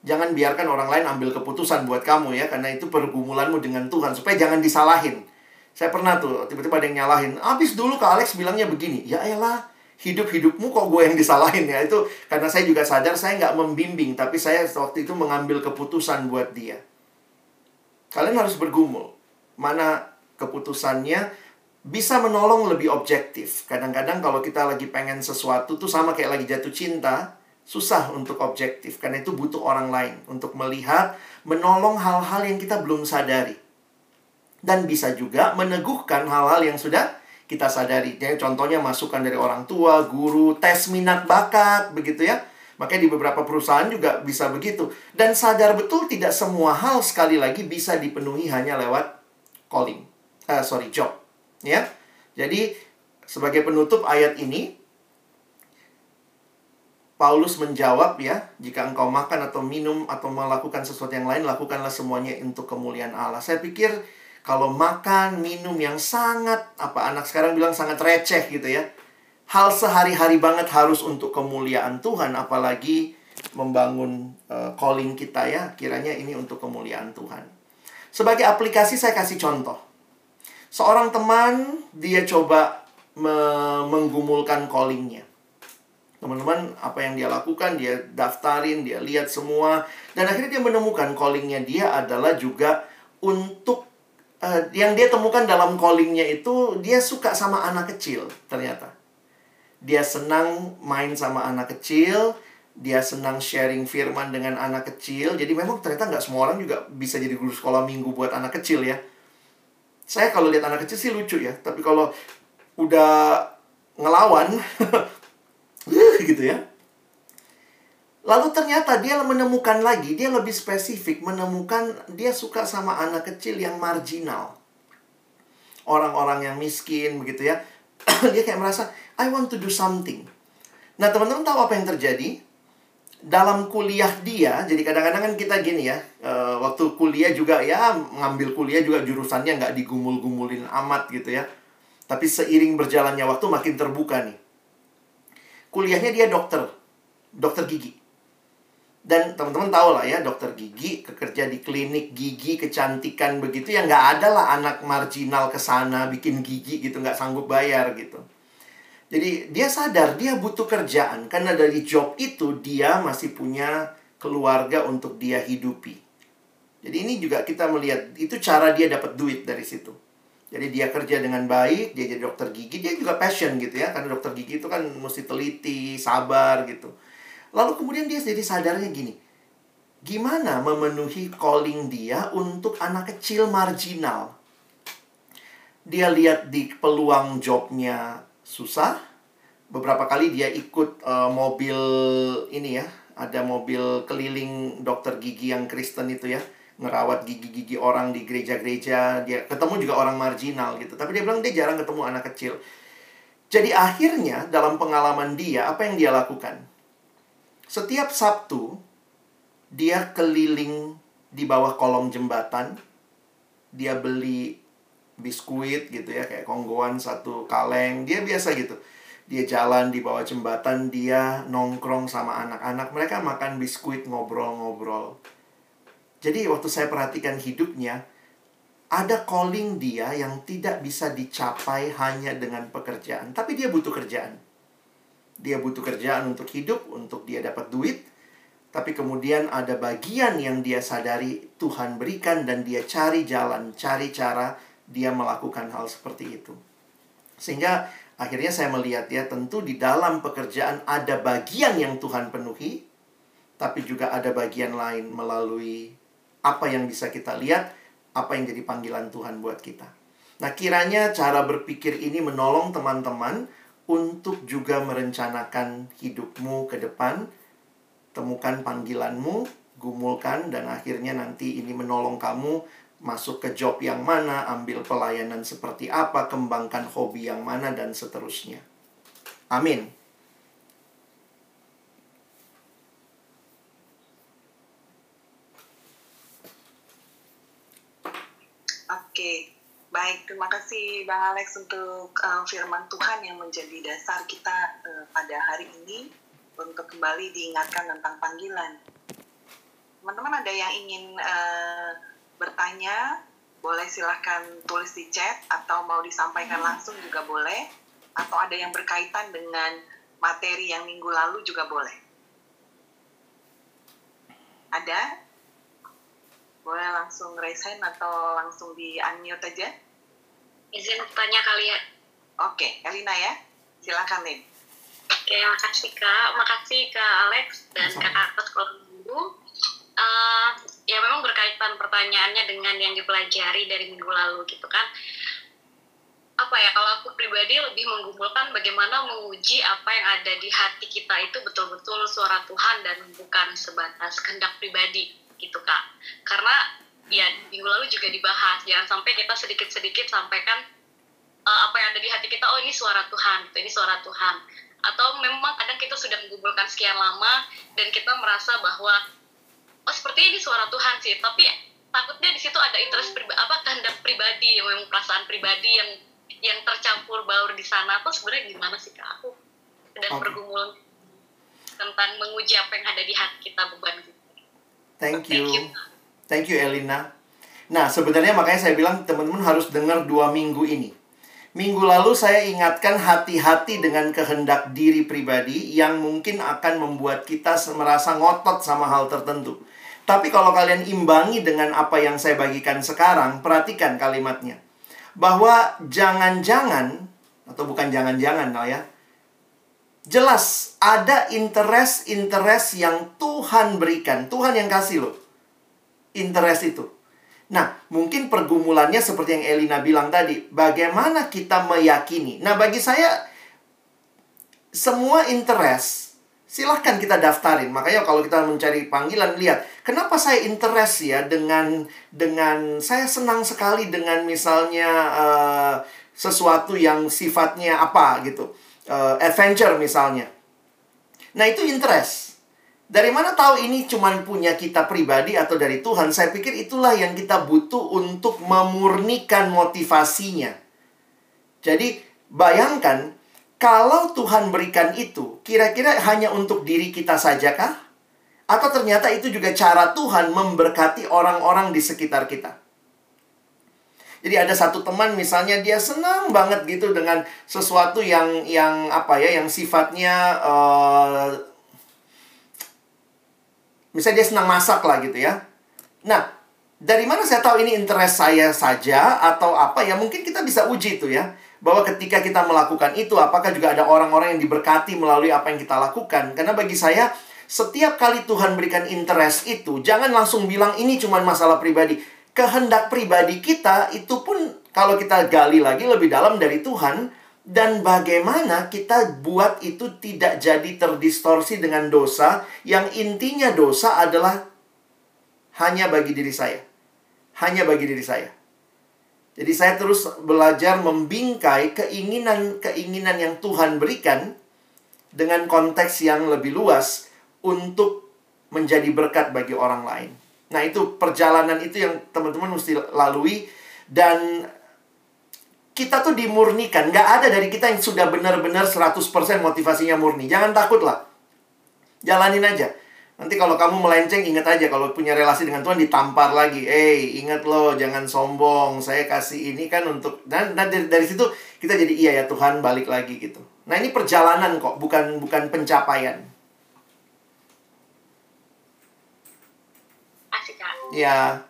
Jangan biarkan orang lain ambil keputusan buat kamu ya. Karena itu pergumulanmu dengan Tuhan. Supaya jangan disalahin. Saya pernah tuh, tiba-tiba ada yang nyalahin. Abis dulu Kak Alex bilangnya begini. Ya elah, hidup-hidupmu kok gue yang disalahin ya. Itu karena saya juga sadar saya nggak membimbing. Tapi saya waktu itu mengambil keputusan buat dia. Kalian harus bergumul. Mana keputusannya bisa menolong lebih objektif. Kadang-kadang kalau kita lagi pengen sesuatu tuh sama kayak lagi jatuh cinta, susah untuk objektif karena itu butuh orang lain untuk melihat, menolong hal-hal yang kita belum sadari. Dan bisa juga meneguhkan hal-hal yang sudah kita sadari. Jadi contohnya masukan dari orang tua, guru, tes minat bakat, begitu ya. Makanya di beberapa perusahaan juga bisa begitu. Dan sadar betul tidak semua hal sekali lagi bisa dipenuhi hanya lewat calling. Uh, sorry, job. Ya. Jadi sebagai penutup ayat ini Paulus menjawab ya, jika engkau makan atau minum atau melakukan sesuatu yang lain, lakukanlah semuanya untuk kemuliaan Allah. Saya pikir kalau makan, minum yang sangat apa anak sekarang bilang sangat receh gitu ya. Hal sehari-hari banget harus untuk kemuliaan Tuhan apalagi membangun uh, calling kita ya, kiranya ini untuk kemuliaan Tuhan. Sebagai aplikasi saya kasih contoh. Seorang teman dia coba me menggumulkan callingnya. Teman-teman, apa yang dia lakukan, dia daftarin, dia lihat semua. Dan akhirnya dia menemukan callingnya dia adalah juga untuk uh, yang dia temukan dalam callingnya itu dia suka sama anak kecil ternyata. Dia senang main sama anak kecil, dia senang sharing firman dengan anak kecil. Jadi memang ternyata nggak semua orang juga bisa jadi guru sekolah minggu buat anak kecil ya. Saya kalau lihat anak kecil sih lucu ya, tapi kalau udah ngelawan gitu ya. Lalu ternyata dia menemukan lagi, dia lebih spesifik menemukan dia suka sama anak kecil yang marginal. Orang-orang yang miskin begitu ya. dia kayak merasa I want to do something. Nah, teman-teman tahu apa yang terjadi? dalam kuliah dia, jadi kadang-kadang kan kita gini ya, uh, waktu kuliah juga ya ngambil kuliah juga jurusannya nggak digumul-gumulin amat gitu ya. Tapi seiring berjalannya waktu makin terbuka nih. Kuliahnya dia dokter, dokter gigi. Dan teman-teman tahu lah ya, dokter gigi, kekerja di klinik gigi, kecantikan begitu ya nggak ada lah anak marginal ke sana bikin gigi gitu, nggak sanggup bayar gitu. Jadi dia sadar dia butuh kerjaan karena dari job itu dia masih punya keluarga untuk dia hidupi. Jadi ini juga kita melihat itu cara dia dapat duit dari situ. Jadi dia kerja dengan baik, dia jadi dokter gigi, dia juga passion gitu ya. Karena dokter gigi itu kan mesti teliti, sabar gitu. Lalu kemudian dia jadi sadarnya gini. Gimana memenuhi calling dia untuk anak kecil marginal? Dia lihat di peluang jobnya susah. Beberapa kali dia ikut uh, mobil ini ya, ada mobil keliling dokter gigi yang Kristen itu ya, ngerawat gigi-gigi orang di gereja-gereja. Dia ketemu juga orang marginal gitu. Tapi dia bilang dia jarang ketemu anak kecil. Jadi akhirnya dalam pengalaman dia, apa yang dia lakukan? Setiap Sabtu, dia keliling di bawah kolong jembatan. Dia beli biskuit gitu ya kayak konggoan satu kaleng dia biasa gitu dia jalan di bawah jembatan dia nongkrong sama anak-anak mereka makan biskuit ngobrol-ngobrol jadi waktu saya perhatikan hidupnya ada calling dia yang tidak bisa dicapai hanya dengan pekerjaan. Tapi dia butuh kerjaan. Dia butuh kerjaan untuk hidup untuk dia dapat duit. Tapi kemudian ada bagian yang dia sadari Tuhan berikan dan dia cari jalan, cari cara dia melakukan hal seperti itu. Sehingga akhirnya saya melihat ya tentu di dalam pekerjaan ada bagian yang Tuhan penuhi, tapi juga ada bagian lain melalui apa yang bisa kita lihat, apa yang jadi panggilan Tuhan buat kita. Nah, kiranya cara berpikir ini menolong teman-teman untuk juga merencanakan hidupmu ke depan. Temukan panggilanmu, gumulkan, dan akhirnya nanti ini menolong kamu masuk ke job yang mana, ambil pelayanan seperti apa, kembangkan hobi yang mana, dan seterusnya. Amin. Oke, baik. Terima kasih Bang Alex untuk uh, firman Tuhan yang menjadi dasar kita uh, pada hari ini untuk kembali diingatkan tentang panggilan. Teman-teman ada yang ingin uh, bertanya, boleh silahkan tulis di chat atau mau disampaikan langsung juga boleh. Atau ada yang berkaitan dengan materi yang minggu lalu juga boleh. Ada? Boleh langsung raise hand atau langsung di unmute aja? Izin tanya kali ya. Oke, Elina ya. Silakan, Lin. Oke, makasih Kak. Makasih Kak Alex dan Kak atas kalau minggu. Uh, ya memang berkaitan pertanyaannya dengan yang dipelajari dari minggu lalu gitu kan. Apa ya, kalau aku pribadi lebih menggumulkan bagaimana menguji apa yang ada di hati kita itu betul-betul suara Tuhan dan bukan sebatas kehendak pribadi gitu kak. Karena ya minggu lalu juga dibahas. Jangan sampai kita sedikit-sedikit sampaikan uh, apa yang ada di hati kita oh ini suara Tuhan gitu. Ini suara Tuhan. Atau memang kadang kita sudah mengumpulkan sekian lama dan kita merasa bahwa oh seperti ini suara Tuhan sih. Tapi takutnya di situ ada interest pribadi apa kehendak pribadi yang memang perasaan pribadi yang yang tercampur baur di sana. Atau sebenarnya gimana sih kak? Aku dan okay. bergumul tentang menguji apa yang ada di hati kita beban kita Thank you. Thank you Elina. Nah, sebenarnya makanya saya bilang teman-teman harus dengar dua minggu ini. Minggu lalu saya ingatkan hati-hati dengan kehendak diri pribadi yang mungkin akan membuat kita merasa ngotot sama hal tertentu. Tapi kalau kalian imbangi dengan apa yang saya bagikan sekarang, perhatikan kalimatnya. Bahwa jangan-jangan, atau bukan jangan-jangan lah ya, jelas ada interest-interest yang Tuhan berikan. Tuhan yang kasih loh. Interest itu. Nah, mungkin pergumulannya seperti yang Elina bilang tadi. Bagaimana kita meyakini? Nah, bagi saya, semua interest, silahkan kita daftarin. Makanya kalau kita mencari panggilan, lihat. Kenapa saya interest ya dengan, dengan saya senang sekali dengan misalnya uh, sesuatu yang sifatnya apa gitu uh, adventure misalnya. Nah, itu interest. Dari mana tahu ini cuma punya kita pribadi atau dari Tuhan? Saya pikir itulah yang kita butuh untuk memurnikan motivasinya. Jadi, bayangkan kalau Tuhan berikan itu, kira-kira hanya untuk diri kita saja kah? Atau ternyata itu juga cara Tuhan memberkati orang-orang di sekitar kita? Jadi ada satu teman misalnya dia senang banget gitu dengan sesuatu yang yang apa ya yang sifatnya uh, misalnya dia senang masak lah gitu ya. Nah, dari mana saya tahu ini interest saya saja atau apa? Ya mungkin kita bisa uji itu ya. Bahwa ketika kita melakukan itu apakah juga ada orang-orang yang diberkati melalui apa yang kita lakukan? Karena bagi saya setiap kali Tuhan berikan interest itu jangan langsung bilang ini cuma masalah pribadi kehendak pribadi kita itu pun kalau kita gali lagi lebih dalam dari Tuhan dan bagaimana kita buat itu tidak jadi terdistorsi dengan dosa yang intinya dosa adalah hanya bagi diri saya. Hanya bagi diri saya. Jadi saya terus belajar membingkai keinginan-keinginan yang Tuhan berikan dengan konteks yang lebih luas untuk menjadi berkat bagi orang lain. Nah, itu perjalanan itu yang teman-teman mesti lalui dan kita tuh dimurnikan. Nggak ada dari kita yang sudah benar-benar 100% motivasinya murni. Jangan takut lah. Jalanin aja. Nanti kalau kamu melenceng, ingat aja kalau punya relasi dengan Tuhan ditampar lagi. Eh, ingat loh, jangan sombong. Saya kasih ini kan untuk dan, dan dari, dari situ kita jadi iya ya Tuhan balik lagi gitu. Nah, ini perjalanan kok, bukan bukan pencapaian. Ya.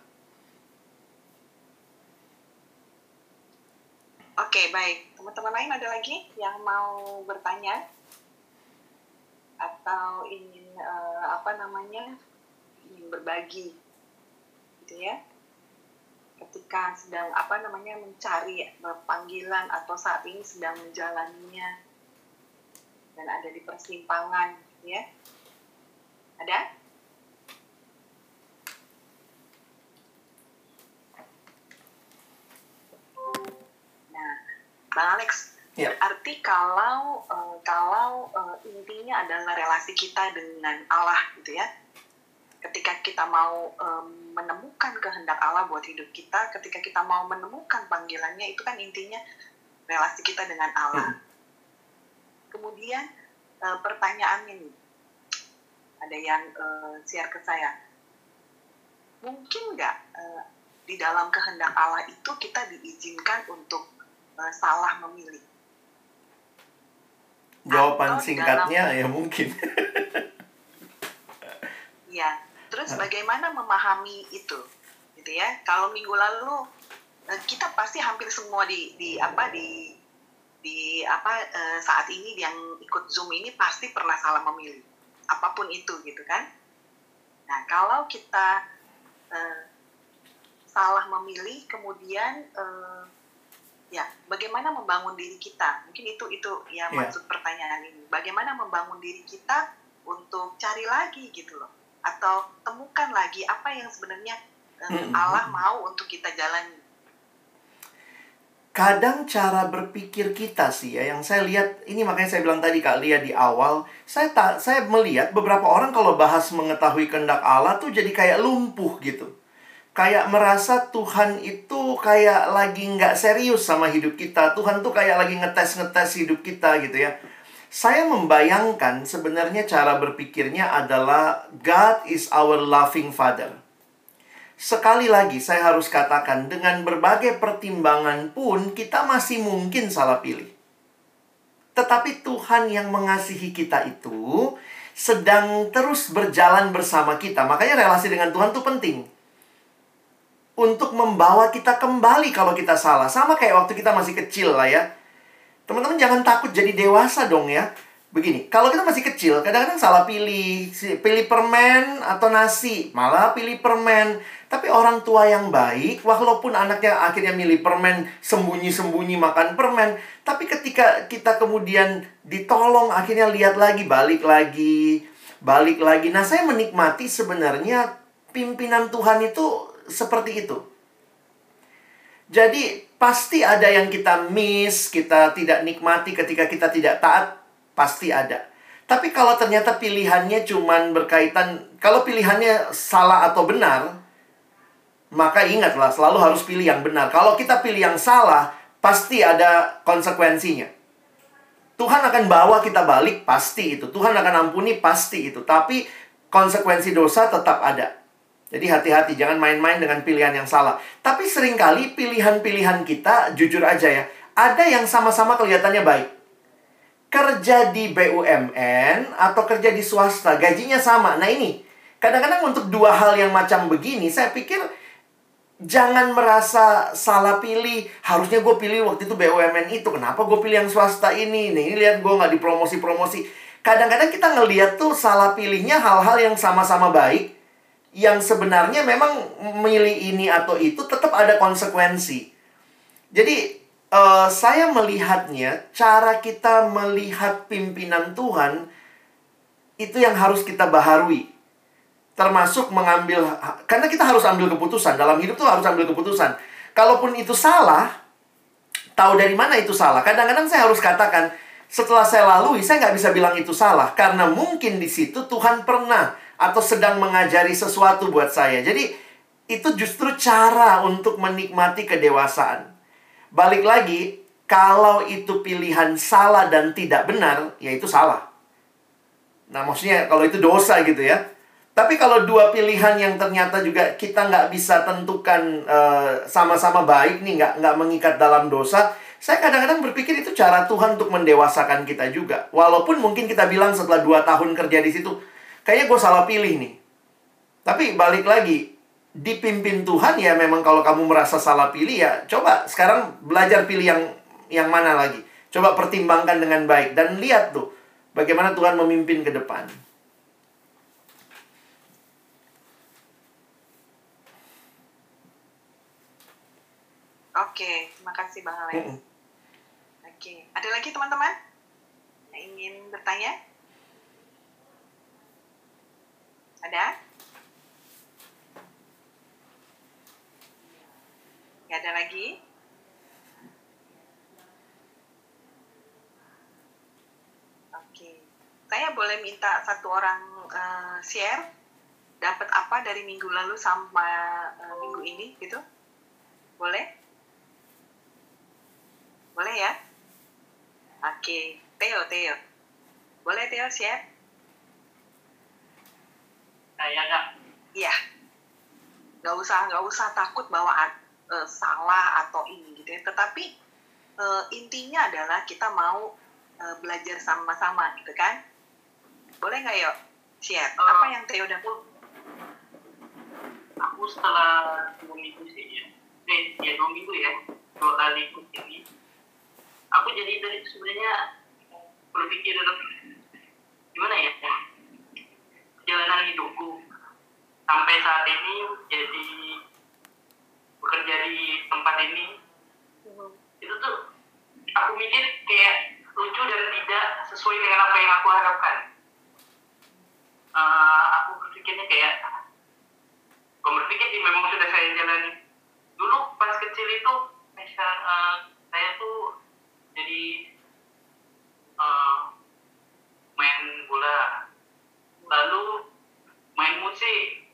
Oke, baik. Teman-teman lain ada lagi yang mau bertanya? Atau ingin uh, apa namanya? ingin berbagi. Gitu ya. Ketika sedang apa namanya mencari panggilan atau saat ini sedang menjalaninya dan ada di persimpangan, ya. Ada? Nah, Bang Alex, Ya. berarti kalau eh, kalau eh, intinya adalah relasi kita dengan Allah gitu ya. Ketika kita mau eh, menemukan kehendak Allah buat hidup kita, ketika kita mau menemukan panggilannya itu kan intinya relasi kita dengan Allah. Kemudian eh, pertanyaan ini ada yang eh, share ke saya. Mungkin nggak eh, di dalam kehendak Allah itu kita diizinkan untuk salah memilih? Jawaban Atau singkatnya ya mungkin. Ya, terus bagaimana memahami itu, gitu ya? Kalau minggu lalu eh, kita pasti hampir semua di di apa di di apa eh, saat ini yang ikut zoom ini pasti pernah salah memilih, apa pun itu, gitu kan? Nah, kalau kita eh, salah memilih, kemudian eh, ya bagaimana membangun diri kita? Mungkin itu itu ya Ya. maksud pertanyaan ini. Bagaimana membangun diri kita untuk cari lagi gitu loh atau temukan lagi apa yang sebenarnya eh, Mm-mm. Allah mau untuk kita jalani. Kadang cara berpikir kita sih ya yang saya lihat ini makanya saya bilang tadi Kak Lia di awal, saya tak saya melihat beberapa orang kalau bahas mengetahui kehendak Allah tuh jadi kayak lumpuh gitu. Kayak merasa Tuhan itu kayak lagi nggak serius sama hidup kita. Tuhan tuh kayak lagi ngetes-ngetes hidup kita gitu ya. Saya membayangkan sebenarnya cara berpikirnya adalah God is our loving Father. Sekali lagi saya harus katakan dengan berbagai pertimbangan pun kita masih mungkin salah pilih. Tetapi Tuhan yang mengasihi kita itu sedang terus berjalan bersama kita. Makanya relasi dengan Tuhan itu penting. Untuk membawa kita kembali kalau kita salah. Sama kayak waktu kita masih kecil lah ya. Teman-teman jangan takut jadi dewasa dong ya. Begini, kalau kita masih kecil, kadang-kadang salah pilih. Pilih permen atau nasi. Malah pilih permen. Tapi orang tua yang baik, walaupun anaknya akhirnya milih permen, sembunyi-sembunyi makan permen. Tapi ketika kita kemudian ditolong, akhirnya lihat lagi, balik lagi, balik lagi. Nah, saya menikmati sebenarnya pimpinan Tuhan itu seperti itu. Jadi pasti ada yang kita miss, kita tidak nikmati ketika kita tidak taat, pasti ada. Tapi kalau ternyata pilihannya cuman berkaitan, kalau pilihannya salah atau benar, maka ingatlah selalu harus pilih yang benar. Kalau kita pilih yang salah, pasti ada konsekuensinya. Tuhan akan bawa kita balik, pasti itu. Tuhan akan ampuni, pasti itu. Tapi konsekuensi dosa tetap ada. Jadi hati-hati, jangan main-main dengan pilihan yang salah. Tapi sering kali pilihan-pilihan kita, jujur aja ya, ada yang sama-sama kelihatannya baik. Kerja di BUMN atau kerja di swasta, gajinya sama. Nah ini, kadang-kadang untuk dua hal yang macam begini, saya pikir jangan merasa salah pilih. Harusnya gue pilih waktu itu BUMN itu. Kenapa gue pilih yang swasta ini? Nih, ini lihat gue nggak dipromosi-promosi. Kadang-kadang kita ngeliat tuh salah pilihnya hal-hal yang sama-sama baik. Yang sebenarnya memang milih ini atau itu tetap ada konsekuensi. Jadi, eh, saya melihatnya, cara kita melihat pimpinan Tuhan, itu yang harus kita baharui. Termasuk mengambil karena kita harus ambil keputusan. Dalam hidup tuh harus ambil keputusan. Kalaupun itu salah tahu dari mana itu salah. Kadang-kadang saya harus katakan setelah saya lalui saya nggak bisa bilang itu salah. Karena mungkin di situ Tuhan pernah atau sedang mengajari sesuatu buat saya jadi itu justru cara untuk menikmati kedewasaan balik lagi kalau itu pilihan salah dan tidak benar ya itu salah Nah, maksudnya kalau itu dosa gitu ya. Tapi kalau dua pilihan yang ternyata juga kita nggak bisa tentukan eh, sama-sama baik nih, nggak nggak mengikat dalam dosa, saya kadang-kadang berpikir itu cara Tuhan untuk mendewasakan kita juga. Walaupun mungkin kita bilang setelah dua tahun kerja di situ, kayaknya gue salah pilih nih. Tapi balik lagi, dipimpin Tuhan ya memang kalau kamu merasa salah pilih ya coba sekarang belajar pilih yang yang mana lagi. Coba pertimbangkan dengan baik dan lihat tuh bagaimana Tuhan memimpin ke depan. Oke, terima kasih Bang Alex. Oke, ada lagi teman-teman? yang ingin bertanya? Ada? Gak ada lagi? Oke. Saya boleh minta satu orang uh, share dapat apa dari minggu lalu sampai uh, minggu ini gitu? Boleh? Boleh ya? Oke, Theo, Theo. Boleh Theo share? Saya nggak. Iya. Nggak usah, nggak usah takut bahwa uh, salah atau ini gitu ya. Tetapi uh, intinya adalah kita mau uh, belajar sama-sama gitu kan. Boleh nggak yuk share? Uh, Apa yang Theo udah Aku setelah dua minggu sih ya, eh ya dua minggu ya, dua kali ikut ini, aku jadi dari sebenarnya berpikir gimana ya, perjalanan hidupku. Sampai saat ini jadi bekerja di tempat ini. Hmm. itu tuh aku mikir kayak lucu dan tidak sesuai dengan apa yang aku harapkan. Uh, aku berpikirnya kayak kalau berpikir sih memang sudah saya jalani. Dulu pas kecil itu misal uh, saya tuh jadi uh, main bola lalu main musik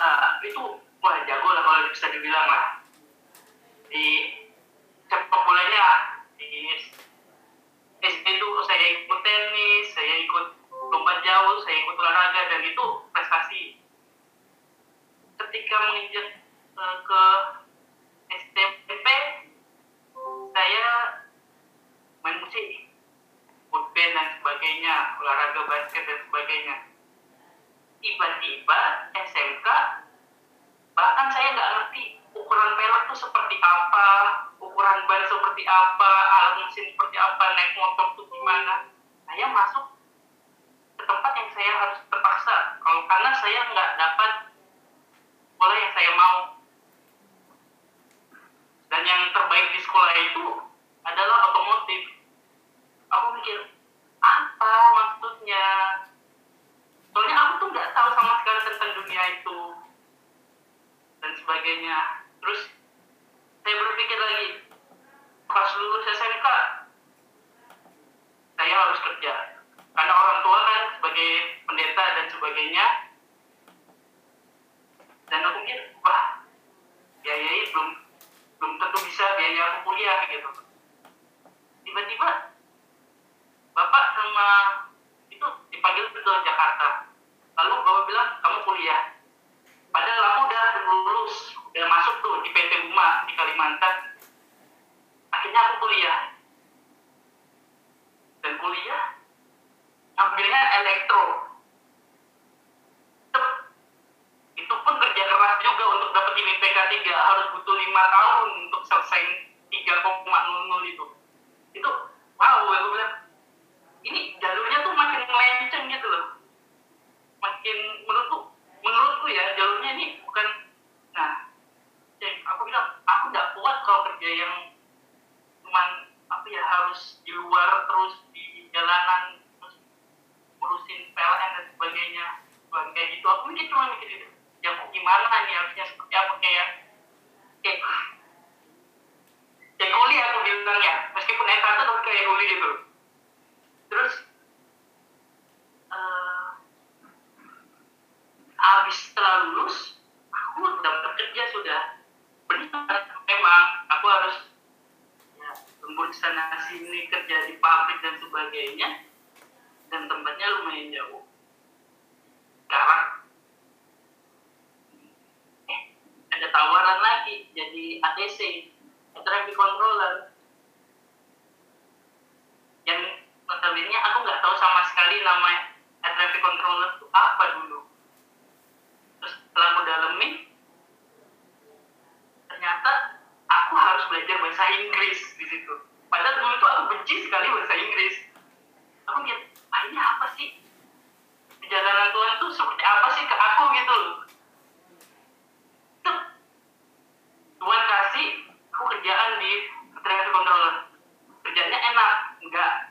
nah itu wah jago lah kalau bisa dibilang lah. Di sepak bolanya di SD itu saya ikut tenis saya ikut lomba jauh saya ikut olahraga dan itu prestasi. Ketika menginjak uh, ke SMP saya main musik food band dan sebagainya olahraga basket dan sebagainya. Tiba-tiba SMK bahkan saya nggak ngerti ukuran pelek itu seperti apa ukuran ban seperti apa alat mesin seperti apa naik motor itu gimana. Saya masuk ke tempat yang saya harus terpaksa. Kalau karena saya nggak dapat sekolah yang saya mau. Dan yang terbaik di sekolah itu adalah otomotif aku mikir apa maksudnya? Soalnya aku tuh nggak tahu sama sekali tentang dunia itu dan sebagainya. Terus saya berpikir lagi pas lulus SMK saya harus kerja. Karena orang tua kan sebagai pendeta dan sebagainya. Dan aku mikir wah ya ya belum belum tentu bisa biaya aku kuliah gitu. Tiba-tiba bapak sama itu dipanggil ke Jakarta. Lalu bapak bilang kamu kuliah. Padahal aku udah lulus udah masuk tuh di PT Uma di Kalimantan. Akhirnya aku kuliah. Dan kuliah ambilnya elektro. Itu pun kerja keras juga untuk dapat IPK 3 harus butuh lima tahun untuk selesai 3,00 itu. Itu wow aku bilang ini jalurnya tuh makin melenceng gitu loh. Makin menurutku menurutku ya jalurnya ini bukan nah yang aku bilang aku nggak kuat kalau kerja yang cuman apa ya harus di luar terus di jalanan terus ngurusin PLN dan sebagainya. Kayak gitu aku mikir cuma mikir itu ya kok gimana nih harusnya seperti apa? Kayak kayak kayak kuliah aku bilang ya meskipun S1 tapi kayak kuliah gitu terus uh, habis setelah lulus aku dapat kerja sudah. Benar memang. Aku harus ya lembur sana sini kerja di pabrik dan sebagainya. Dan tempatnya lumayan jauh. Sekarang eh, ada tawaran lagi jadi ATC traffic controller yang notabene aku nggak tahu sama sekali nama traffic controller itu apa dulu. Terus setelah aku ternyata aku harus belajar bahasa Inggris di situ. Padahal dulu itu aku benci sekali bahasa Inggris. Aku mikir ah ini apa sih? Perjalanan Tuhan tuh seperti apa sih ke aku gitu loh. Tuhan kasih aku kerjaan di traffic controller. Kerjanya enak nggak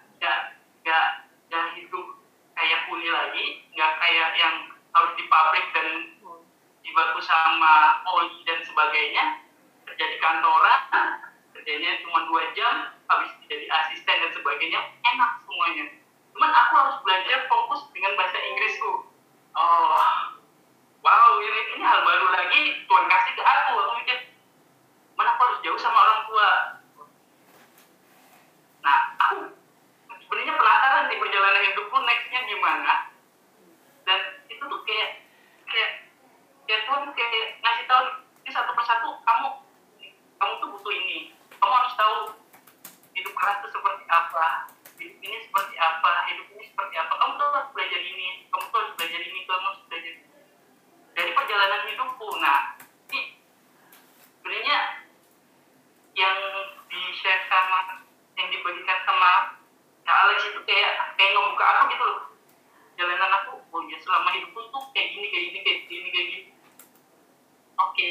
nggak nggak hidup kayak puni lagi nggak kayak yang harus di pabrik dan dibantu sama oli dan sebagainya. Kerja di kantoran kerjanya cuma dua jam habis jadi asisten dan sebagainya enak semuanya. Cuman aku harus belajar fokus dengan bahasa Inggrisku. Oh wow ini, ini hal baru lagi. Tuhan kasih ke aku aku mikir mana aku harus jauh sama orang tua? Perjalanan hidupku nextnya gimana? Dan itu tuh kayak kayak kayak Tuhan kayak ngasih tahu ini satu persatu kamu kamu tuh butuh ini. Kamu harus tahu hidup keras itu seperti apa hidup ini seperti apa hidup ini seperti apa. Kamu tuh harus belajar ini kamu tuh harus belajar ini kamu harus belajar ini. Dari perjalanan hidupku nah ini sebenarnya yang di share sama yang dibagikan sama Kak Alex itu kayak kayak ngebuka aku gitu loh. Jalanan aku oh ya selama hidupku tuh kayak gini kayak gini kayak gini kayak gini. Oke.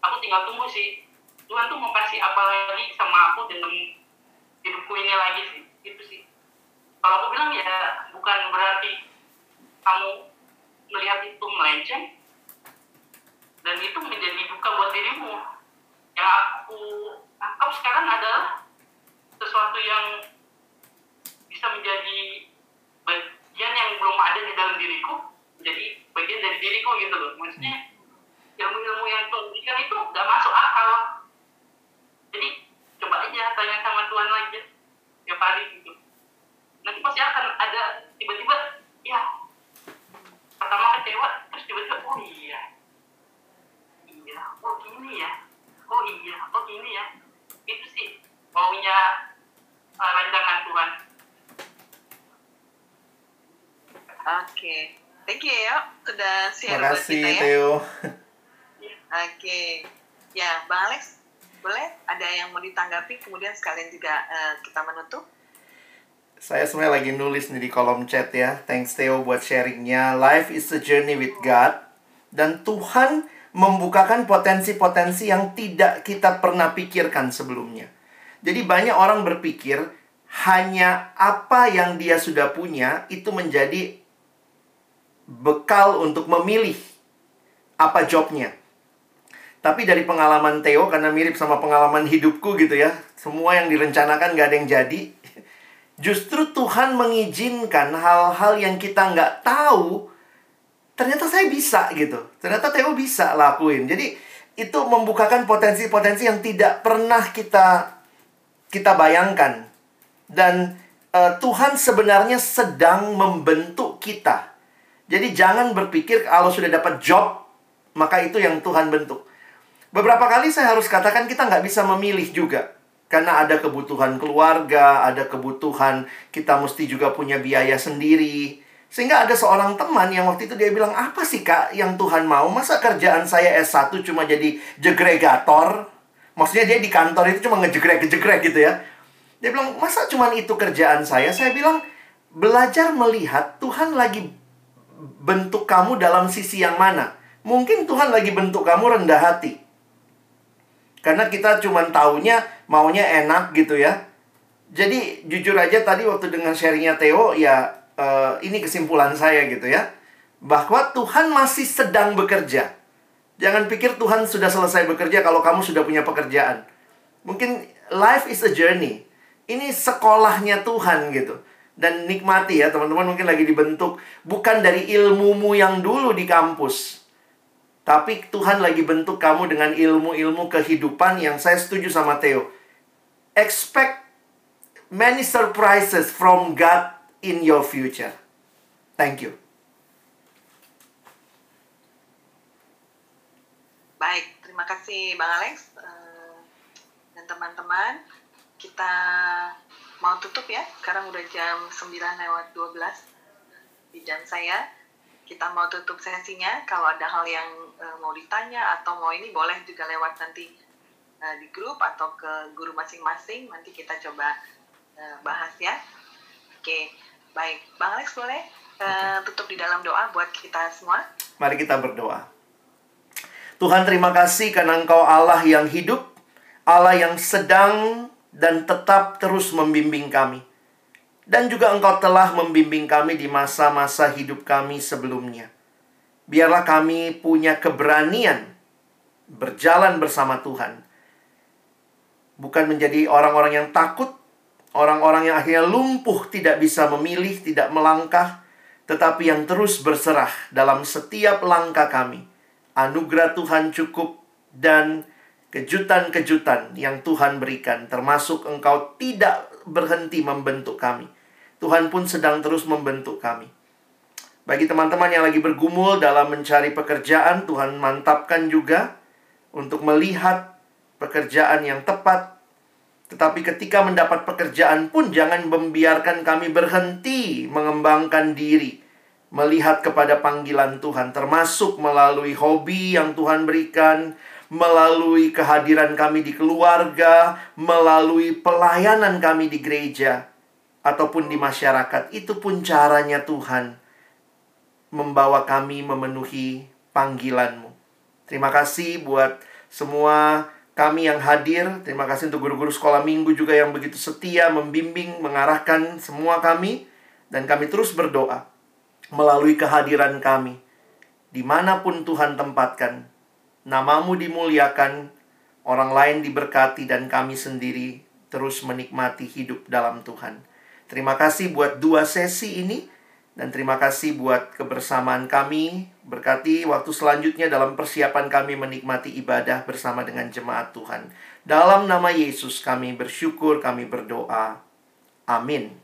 Aku tinggal tunggu sih. Tuhan tuh mau kasih apa lagi sama aku dengan hidupku ini lagi sih. Itu sih. Kalau aku bilang ya bukan berarti kamu melihat itu melenceng dan itu menjadi duka buat dirimu. Yang aku anggap sekarang adalah sesuatu yang bisa menjadi bagian yang belum ada di dalam diriku menjadi bagian dari diriku gitu loh. Maksudnya ilmu-ilmu yang Tuhan berikan itu gak masuk akal. Jadi coba aja tanya sama Tuhan lagi tiap hari gitu. Nanti pasti akan ada tiba-tiba ya pertama kecewa terus tiba-tiba oh iya. Iya oh gini ya. Oh iya oh gini ya. Itu sih maunya uh, rancangan Tuhan Oke, thank you ya sudah share Terima buat kasih kita ya. Theo. Oke, ya Bang Alex, boleh ada yang mau ditanggapi kemudian sekalian juga eh, kita menutup? Saya sebenarnya lagi nulis nih di kolom chat ya. Thanks Theo buat sharingnya. Life is a journey with God. Dan Tuhan membukakan potensi-potensi yang tidak kita pernah pikirkan sebelumnya. Jadi banyak orang berpikir hanya apa yang dia sudah punya itu menjadi bekal untuk memilih apa jobnya. Tapi dari pengalaman Theo, karena mirip sama pengalaman hidupku gitu ya. Semua yang direncanakan gak ada yang jadi. Justru Tuhan mengizinkan hal-hal yang kita nggak tahu. Ternyata saya bisa gitu. Ternyata Theo bisa lakuin. Jadi itu membukakan potensi-potensi yang tidak pernah kita kita bayangkan. Dan uh, Tuhan sebenarnya sedang membentuk kita. Jadi jangan berpikir kalau sudah dapat job, maka itu yang Tuhan bentuk. Beberapa kali saya harus katakan kita nggak bisa memilih juga. Karena ada kebutuhan keluarga, ada kebutuhan kita mesti juga punya biaya sendiri. Sehingga ada seorang teman yang waktu itu dia bilang, apa sih kak yang Tuhan mau? Masa kerjaan saya S1 cuma jadi jegregator? Maksudnya dia di kantor itu cuma ngejegrek-ngejegrek gitu ya. Dia bilang, masa cuma itu kerjaan saya? Saya bilang, belajar melihat Tuhan lagi bentuk kamu dalam sisi yang mana. Mungkin Tuhan lagi bentuk kamu rendah hati. Karena kita cuma taunya maunya enak gitu ya. Jadi jujur aja tadi waktu dengan sharingnya Theo ya uh, ini kesimpulan saya gitu ya. Bahwa Tuhan masih sedang bekerja. Jangan pikir Tuhan sudah selesai bekerja kalau kamu sudah punya pekerjaan. Mungkin life is a journey. Ini sekolahnya Tuhan gitu. Dan nikmati ya teman-teman mungkin lagi dibentuk bukan dari ilmumu yang dulu di kampus. Tapi Tuhan lagi bentuk kamu dengan ilmu-ilmu kehidupan yang saya setuju sama Theo. Expect many surprises from God in your future. Thank you. Baik, terima kasih Bang Alex eh, dan teman-teman. Kita mau tutup ya, sekarang udah jam 9 lewat 12 di jam saya. Kita mau tutup sesinya, kalau ada hal yang eh, mau ditanya atau mau ini boleh juga lewat nanti eh, di grup atau ke guru masing-masing, nanti kita coba eh, bahas ya. Oke, baik. Bang Alex boleh eh, tutup di dalam doa buat kita semua? Mari kita berdoa. Tuhan terima kasih karena Engkau Allah yang hidup, Allah yang sedang dan tetap terus membimbing kami. Dan juga Engkau telah membimbing kami di masa-masa hidup kami sebelumnya. Biarlah kami punya keberanian berjalan bersama Tuhan. bukan menjadi orang-orang yang takut, orang-orang yang akhirnya lumpuh, tidak bisa memilih, tidak melangkah, tetapi yang terus berserah dalam setiap langkah kami. Anugerah Tuhan cukup dan kejutan-kejutan yang Tuhan berikan, termasuk Engkau tidak berhenti membentuk kami. Tuhan pun sedang terus membentuk kami. Bagi teman-teman yang lagi bergumul dalam mencari pekerjaan, Tuhan mantapkan juga untuk melihat pekerjaan yang tepat. Tetapi ketika mendapat pekerjaan pun jangan membiarkan kami berhenti mengembangkan diri. Melihat kepada panggilan Tuhan termasuk melalui hobi yang Tuhan berikan, melalui kehadiran kami di keluarga, melalui pelayanan kami di gereja, ataupun di masyarakat. Itu pun caranya Tuhan membawa kami memenuhi panggilanmu. Terima kasih buat semua kami yang hadir. Terima kasih untuk guru-guru sekolah minggu juga yang begitu setia, membimbing, mengarahkan semua kami. Dan kami terus berdoa melalui kehadiran kami. Di mana pun Tuhan tempatkan, namamu dimuliakan, orang lain diberkati, dan kami sendiri terus menikmati hidup dalam Tuhan. Terima kasih buat dua sesi ini, dan terima kasih buat kebersamaan kami. Berkati waktu selanjutnya dalam persiapan kami menikmati ibadah bersama dengan jemaat Tuhan. Dalam nama Yesus kami bersyukur, kami berdoa. Amin.